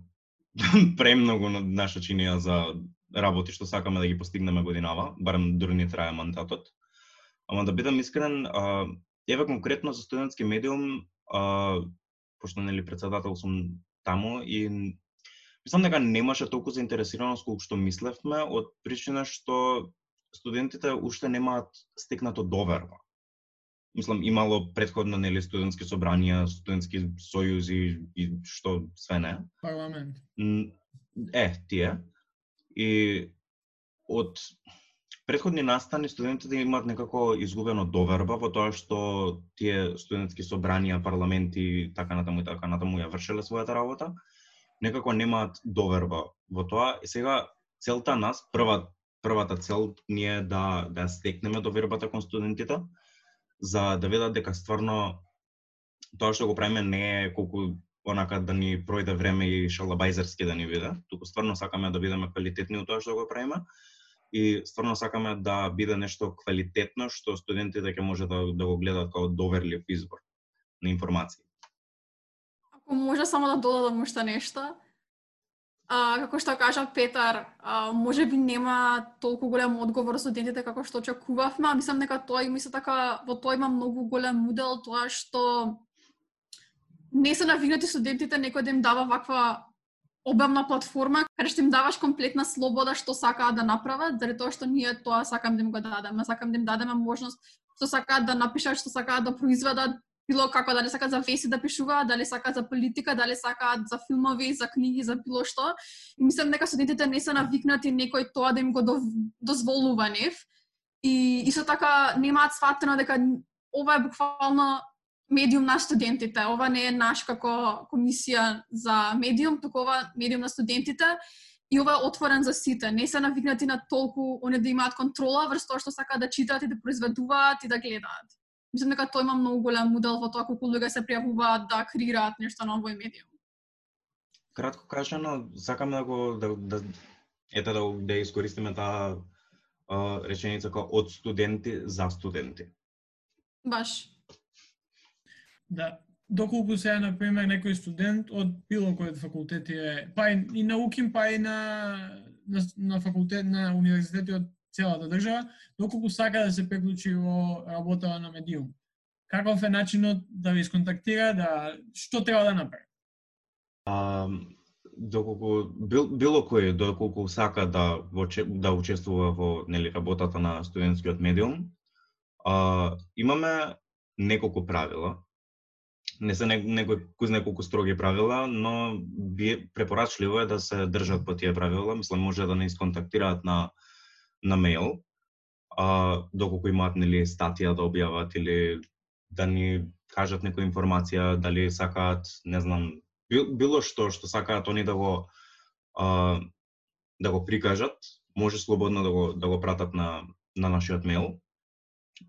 премногу нашачинија за работи што сакаме да ги постигнеме годинава, барем дури не трае мандатот. Ама да бидам искрен, а, еве конкретно за студентски медиум, а, пошто нели председател сум таму и мислам дека немаше толку заинтересираност колку што мислевме од причина што студентите уште немаат стекнато доверба мислам имало предходно нели студентски собранија, студентски сојузи и што све не. Парламент. Е, тие. И од предходни настани студентите имаат некако изгубено доверба во тоа што тие студентски собранија, парламенти, така натаму и така натаму ја вршеле својата работа. Некако немаат доверба во тоа. И сега целта нас, прва првата цел ние е да да стекнеме довербата кон студентите за да видат дека стварно тоа што го правиме не е колку онака да ни пројде време и шалабајзерски да ни биде, туку стварно сакаме да бидеме квалитетни у тоа што го правиме и стварно сакаме да биде нешто квалитетно што студентите ќе може да, да го гледаат како доверлив избор на информации. Ако може само да додадам уште нешто, а, како што кажа Петар, а, може би нема толку голем одговор со студентите како што очекувавме, а мислам дека тоа и мисля така во тоа има многу голем удел тоа што не се навигнати студентите некој да им дава ваква обемна платформа каде што им даваш комплетна слобода што сакаат да направат, заради тоа што ние тоа сакам да им го дадеме, сакам да им дадеме можност што сакаат да напишат, што сакаат да произведат, било како дали сакаат за веси да пишуваат, дали сакаат за политика, дали сакаат за филмови, за книги, за било што. И мислам дека студентите не се навикнати некој тоа да им го дозволува нив. И исто така немаат сватено дека ова е буквално медиум на студентите. Ова не е наш како комисија за медиум, туку ова медиум на студентите и ова е отворен за сите. Не се навигнати на толку они да имаат контрола врз тоа што сакаат да читаат и да произведуваат и да гледаат. Мислам дека тој има многу голем удел во тоа колку луѓе се пријавуваат да креираат нешто на овој медиум. Кратко кажано, сакаме да го да, да ете да да искористиме таа реченица како од студенти за студенти. Баш. Да, доколку се на пример некој студент од било кој од факултети е, па и, и на УКИМ, па и на, на, на факултет на универзитети од целата држава, доколку сака да се преклучи во работа на медиум. Каков е начинот да ви сконтактира, да што треба да направи? А, доколку бил, било кој доколку сака да во, да учествува во нели работата на студентскиот медиум, а, имаме неколку правила не се некој кој знае колку строги правила, но би препорачливо е да се држат по тие правила. Мислам може да не исконтактираат на на мејл, а доколку имаат нели статија да објават или да ни кажат некоја информација, дали сакаат, не знам, било што што сакаат они да го а, да го прикажат, може слободно да го да го пратат на на нашиот мејл.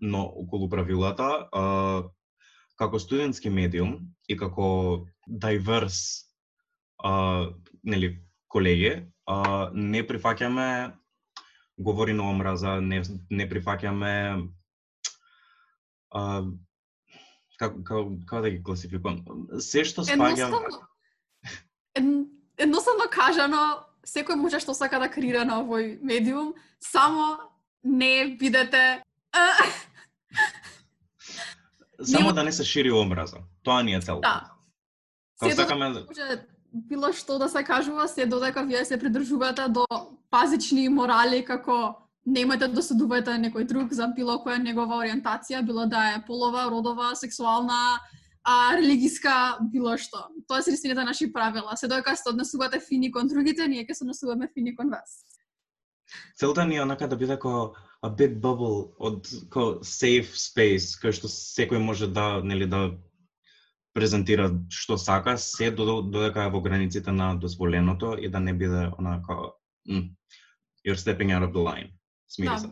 Но околу правилата, а, како студентски медиум и како diverse а, нели, колеги, а, не прифаќаме говори на омраза, не, не прифаќаме а, како, како, како да ги класификувам? Се што спаѓа... Едноставно, едноставно кажано, секој може што сака да креира на овој медиум, само не бидете Само да не се шири омраза. Тоа ни е целта. Да. Се сакаме може било што да се кажува, се додека вие се придржувате до пазични морали како немате да судувате некој друг за било која негова ориентација, било да е полова, родова, сексуална, а религиска, било што. Тоа се истината наши правила. Се додека се однесувате фини кон другите, ние ќе се однесуваме фини кон вас. Целта ни е онака да биде како a big bubble од ко safe space кај што секој може да нели да презентира што сака, се додека е во границите на дозволеното и да не биде онака mm, you're stepping out of the line. Смири да.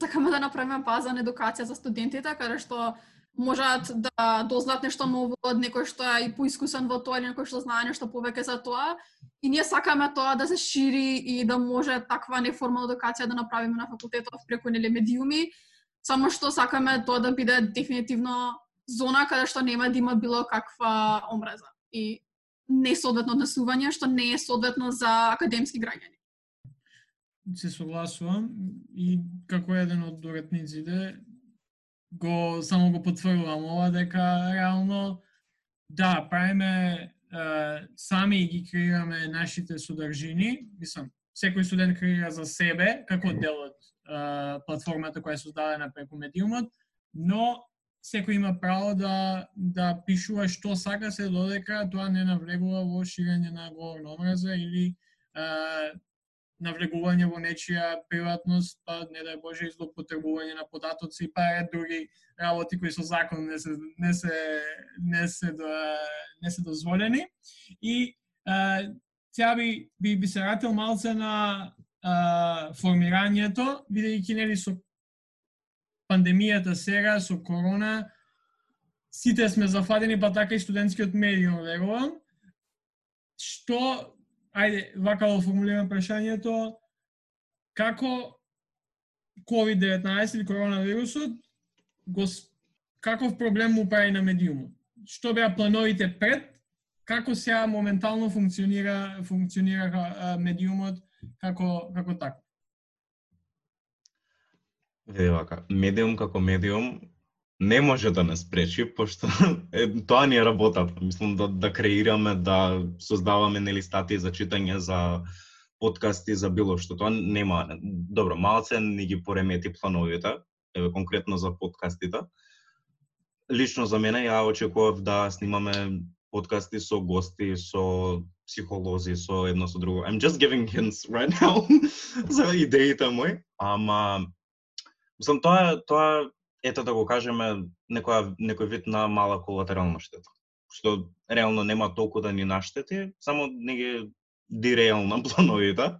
Сакаме да направиме база на едукација за студентите, каде што можат да дознаат нешто ново од некој што е и поискусен во тоа или некој што знае нешто повеќе за тоа. И ние сакаме тоа да се шири и да може таква неформална едукација да направиме на факултетот преку нели медиуми, само што сакаме тоа да биде дефинитивно зона каде што нема да има било каква омраза и несоодветно однесување што не е соодветно за академски граѓани. Се согласувам и како еден од доретниците го само го потврдувам ова дека реално да правиме сами ги креираме нашите содржини, мислам, секој студент креира за себе како дел од платформата која е создадена преку медиумот, но секој има право да да пишува што сака се додека тоа не навлегува во ширење на говорна омраза или навлегување во нечија приватност, па не дај Боже и злоупотребување на податоци, па е други работи кои со закон не се не се не се до, не се дозволени. И а, сега би, би, би се ратил малце на а, формирањето, бидејќи нели со пандемијата сега, со корона, сите сме зафадени, па така и студентскиот медиум, верувам. Што, ајде, вака да формулирам прашањето, како COVID-19 или коронавирусот го каков проблем му прави на медиумот? Што беа плановите пред? Како сега моментално функционира функционира медиумот како како така? Види вака, медиум како медиум не може да не спречи, пошто е, тоа ни е работата. Мислам да, да креираме, да создаваме нели статии за читање, за подкасти, за било што. Тоа нема. Добро, малце ни ги поремети плановите, еве конкретно за подкастите. Лично за мене ја очекував да снимаме подкасти со гости, со психолози, со едно со друго. I'm just giving hints right now за идеите мои, ама мислам тоа тоа ето да го кажеме, некоја, некој вид на мала колатерална штета. Што реално нема толку да ни наштети, само не ги диреална плановите.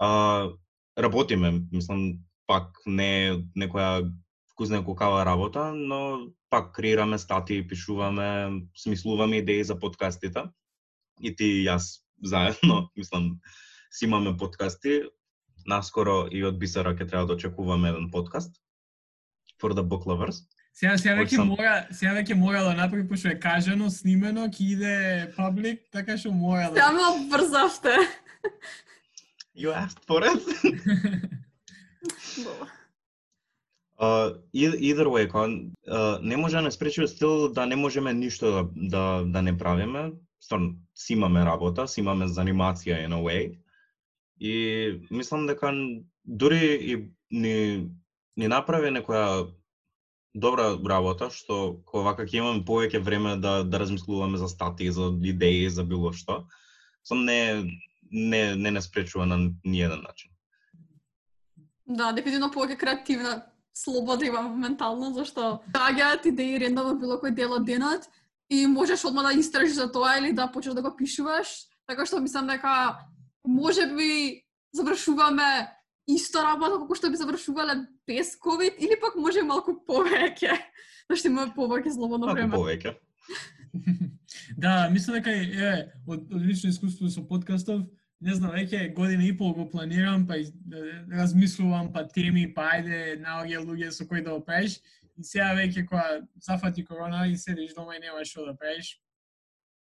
А, работиме, мислам, пак не некоја вкусна кукава работа, но пак креираме статии, пишуваме, смислуваме идеи за подкастите. И ти и јас заедно, мислам, си имаме подкасти. Наскоро и од Бисара ќе треба да очекуваме еден подкаст for the book lovers. Сега сега веќе Some... мора, сега веќе мора да направи пошто е кажано, снимено, ќе иде паблик, така што мора да. Само брзавте. You asked for it. Uh, either way, кон, uh, не може да не спречи стил да не можеме ништо да, да, да не правиме. Стварно, си имаме работа, си имаме занимација in a way. И мислам дека дури и ни ни направи некоја добра работа, што кога вака ќе имаме повеќе време да, да размислуваме за статии, за идеи, за било што, сам не, не, не не спречува на ниеден начин. Да, дефинитивно повеќе креативна слобода имам ментално, зашто доаѓаат идеи рендово било кој дел од денот и можеш одма да истражиш за тоа или да почнеш да го пишуваш, така што мислам дека може би завршуваме исто работа како што би завршувале без ковид или пак може малку повеќе, зашто има повеќе слободно Малку време. повеќе. да, мислам дека е од, од лично искуство со подкастов, не знам, веќе година и пол го планирам, па размислувам, па теми, па ајде наоѓа луѓе со кои да го правиш. И сега веќе кога зафати корона и седиш дома и немаш што да правиш,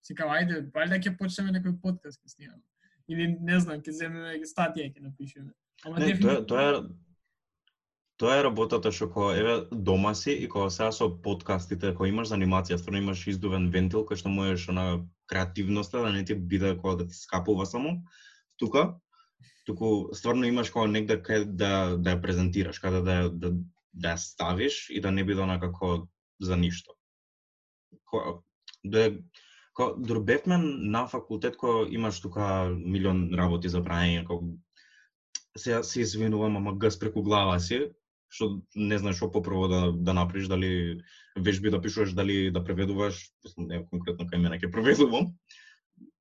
си кажа, ајде, валјда ќе почнеме некој подкаст ќе снимаме. Или не знам, ќе земеме статија ќе напишеме. Ама Не, тоа, тоа е Тоа е работата што кога еве дома си и кога сега со подкастите, кога имаш анимација стварно имаш издувен вентил кој што можеш на креативноста да не ти биде кога да ти скапува само тука, туку стварно имаш кога негде кај да да ја презентираш, каде да да да ја ставиш и да не биде онака за ништо. Кога да кога дорбевме на факултет кога имаш тука милион работи за правење, кога се се извинувам, ама газ преку глава си, што не знаеш што попрво да, да направиш, дали вежби да пишуваш, дали да преведуваш, мислам, не конкретно кај мене ќе преведувам.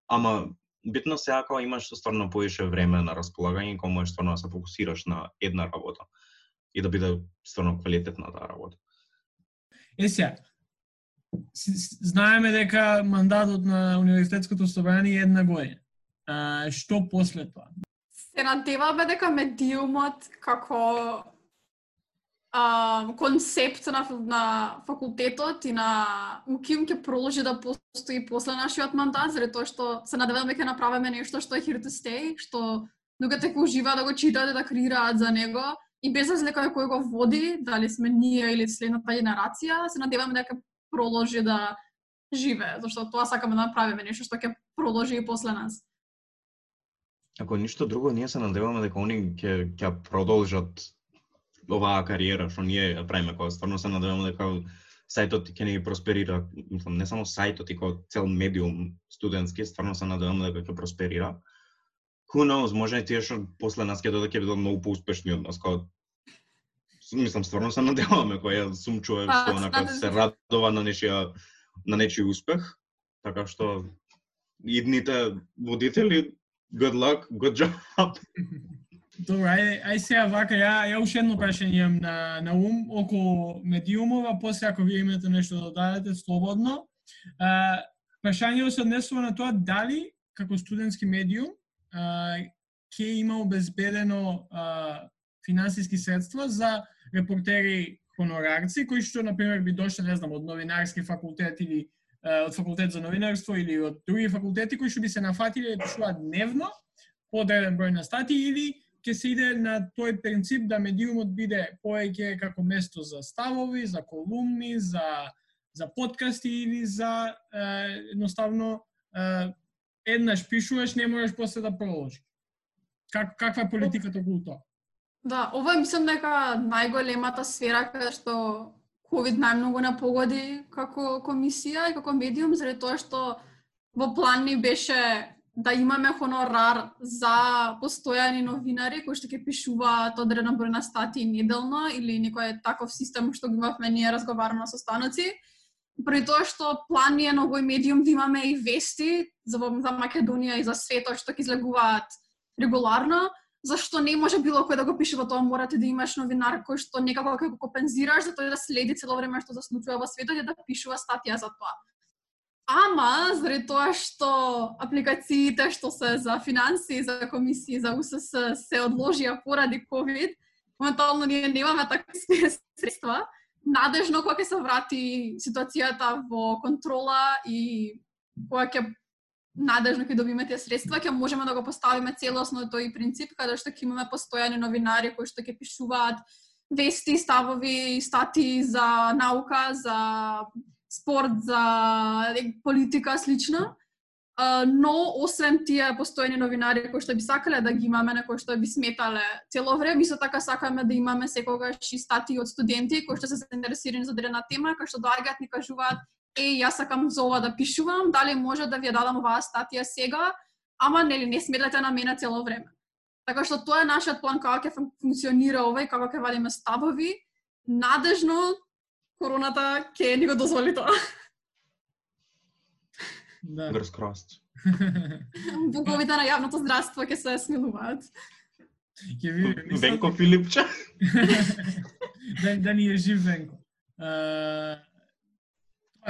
Ама битно сега кога имаш стварно поише време на располагање, кога можеш стварно да се фокусираш на една работа и да биде стварно квалитетна таа работа. Е сега, знаеме дека мандатот на Универзитетското собрание е една година. А, што после тоа? Се надеваме дека медиумот како а, концепт на, на факултетот и на УКИМ ќе продолжи да постои после нашиот мандат, заради тоа што се надеваме дека направиме нешто што е here to stay, што луѓето ќе уживаат да го читаат да креираат за него и без разлика кој го води, дали сме ние или следната генерација, се надеваме дека продолжи да живе, зашто тоа сакаме да направиме нешто што ќе продолжи и после нас. Ако ништо друго, ние се надеваме дека они ќе ќе продолжат оваа кариера што ние ја правиме, кога стварно се надеваме дека сајтот ќе ни просперира, мислам, не само сајтот, и како цел медиум студентски, стварно се надеваме дека ќе просперира. who knows, може и тие што после нас ќе додат ќе бидат многу поуспешни од нас, као мислам стварно се надеваме кој ја сум човек што онака надевам се се. радува на нечија на нечи успех, така што идните водители good luck, good job. Добро, ајде, ај сега вака, ја, ја уште едно прашање имам на, на ум околу медиумова, после ако вие имате нешто да дадете, слободно. А, прашањето се однесува на тоа дали, како студентски медиум, а, ќе има обезбедено а, финансиски средства за репортери хонорарци, кои што, например, би дошле, не знам, од новинарски факултет или а, од факултет за новинарство или од други факултети кои што би се нафатиле да пишуваат дневно, подреден број на статии или ќе се иде на тој принцип да медиумот биде повеќе како место за ставови, за колумни, за за подкасти или за е, едноставно е, еднаш пишуваш, не можеш после да продолжиш. Как, каква е политиката околу тоа? Да, ова е мислам дека најголемата сфера каде што COVID најмногу не погоди како комисија и како медиум, заради тоа што во план ни беше да имаме хонорар за постојани новинари кои што ќе пишуваат одреден број на статии неделно или некој таков систем што го имавме ние разговарано со станоци. При тоа што план е на овој медиум да имаме и вести за, за Македонија и за светот што ќе излегуваат регуларно, зашто не може било кој да го пишува тоа, морате да имаш новинар кој што некако ќе го компензираш за тој да следи цело време што се случува во светот и да пишува статија за тоа. Ама, заради тоа што апликациите што се за финанси, за комисии, за УСС се одложија поради COVID, моментално ние немаме такви средства. Надежно кога ќе се врати ситуацијата во контрола и кога ќе надежно ќе добиме тие средства, ќе можеме да го поставиме целосно тој принцип, каде што ќе имаме постојани новинари кои што ќе пишуваат вести, ставови, статии за наука, за спорт, за политика, слично. Uh, но освен тие постојни новинари кои што би сакале да ги имаме, на кои што би сметале цело време, исто така сакаме да имаме секогаш и статии од студенти кои што се заинтересирани за дадена тема, кои што доаѓаат ни кажуваат е, јас сакам за ова да пишувам, дали може да ви ја дадам оваа статија сега, ама нели не сметате на мене цело време. Така што тоа е нашиот план како ќе функционира ова и како ќе вадиме ставови. Надежно короната ќе ни го дозволи тоа. Да. Fingers crossed. Боговите на јавното здравство ќе се смилуваат. Ќе видиме. мислам- Венко Филипче. да, да ни е жив Венко. А,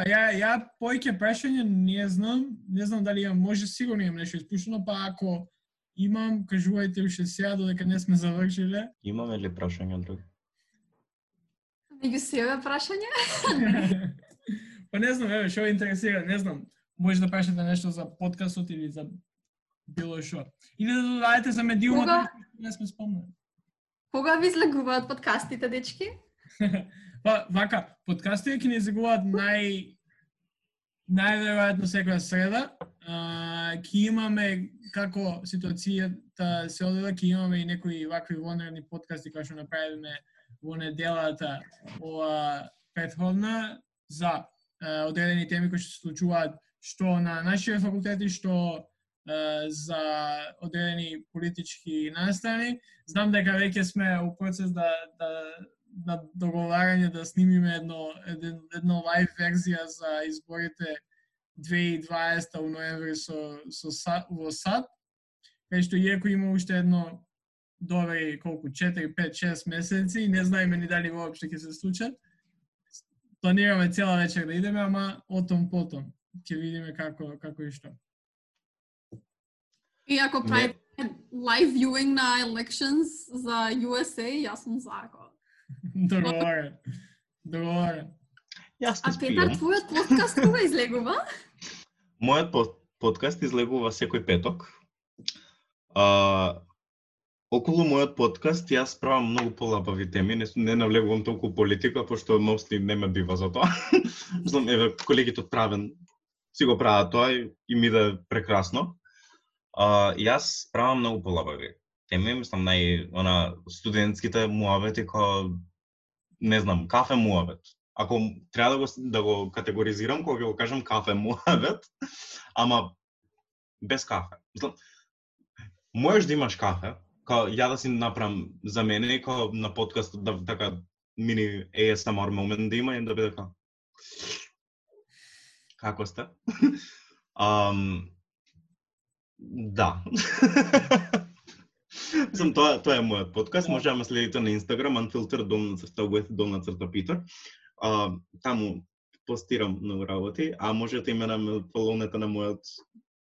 ја, ја појќе прашање не знам, не знам дали имам, може сигурно имам нешто испушено, па ако имам, кажувајте уште сега додека не сме завршиле. Имаме ли прашања други? Меѓу себе прашање? па не знам, еве, што интересира, не знам. Може да прашате нешто за подкастот или за било што. Или да додадете за медиумот, Кога? што не сме спомнали. Кога ви излегуваат подкастите, дечки? Па, вака, подкастите ќе ни излегуваат нај најверојатно секоја среда. А, ќе имаме како ситуацијата се одвива, ќе имаме и некои вакви вонредни подкасти кои што направиме во неделата ова претходна за е, одредени теми кои што се случуваат што на нашите факултети, што е, за одредени политички настани. Знам дека веќе сме у процес да, да на договарање да снимиме едно, едно, едно лайв верзија за изборите 2020 у ноември со, со со, во САД, кај што иеко има уште едно добри колку 4, 5, 6 месеци и не знаеме ни дали воопшто ќе се случат. Планираме цела вечер да идеме, ама отом потом ќе видиме како како и што. И ако правите live viewing на elections за USA, јас сум за ако. Договорен. Договорен. Јас А Петар, твојот подкаст кога излегува? Мојот под- подкаст излегува секој петок. А, околу мојот подкаст јас правам многу полабави теми, не, не навлегувам толку политика, пошто мосли не ме бива за тоа. Знам, еве, колегите од правен си го прават тоа и, и ми да е прекрасно. А, јас правам многу полабави теми, мислам нај она студентските муавети кои не знам, кафе муавет. Ако треба да го да го категоризирам, кога ќе го кажам кафе муавет, ама без кафе. Мислам, можеш да имаш кафе, као ја да си направам за мене, као на подкастот да така мини ASMR момент да има и да биде така. Како сте? um, да. Сам тоа тоа е мојот подкаст. Може да ме следите на Instagram unfiltered долна црта with долна црта Питер. А, таму постирам многу работи, а можете да и мене ме фолонете на мојот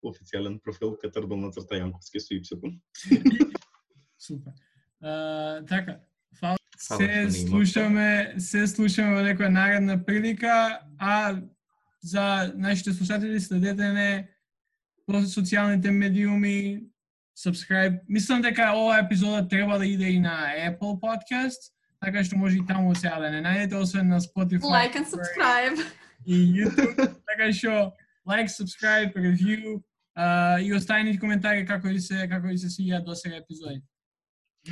официјален профил Петар долна црта Јанковски со Y. Супер. А, така, фала. Фала Се слушаме, се слушаме во некоја наредна прилика, а за нашите слушатели следете не по социјалните медиуми, subscribe. Мислам дека оваа епизода треба да иде и на Apple Podcast, така што може и таму сега да не најдете, освен на Spotify. Like and subscribe. и YouTube, така што like, subscribe, review а, и оставени коментари како ви се како ви се свиѓаат до сега епизоди.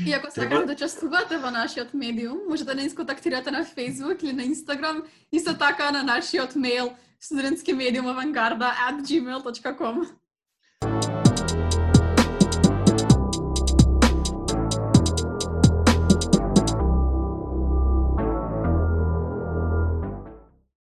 И ако Треба- сакате да учествувате во нашиот медиум, може да не контактирате на Facebook или на Instagram, исто така на нашиот мејл студентски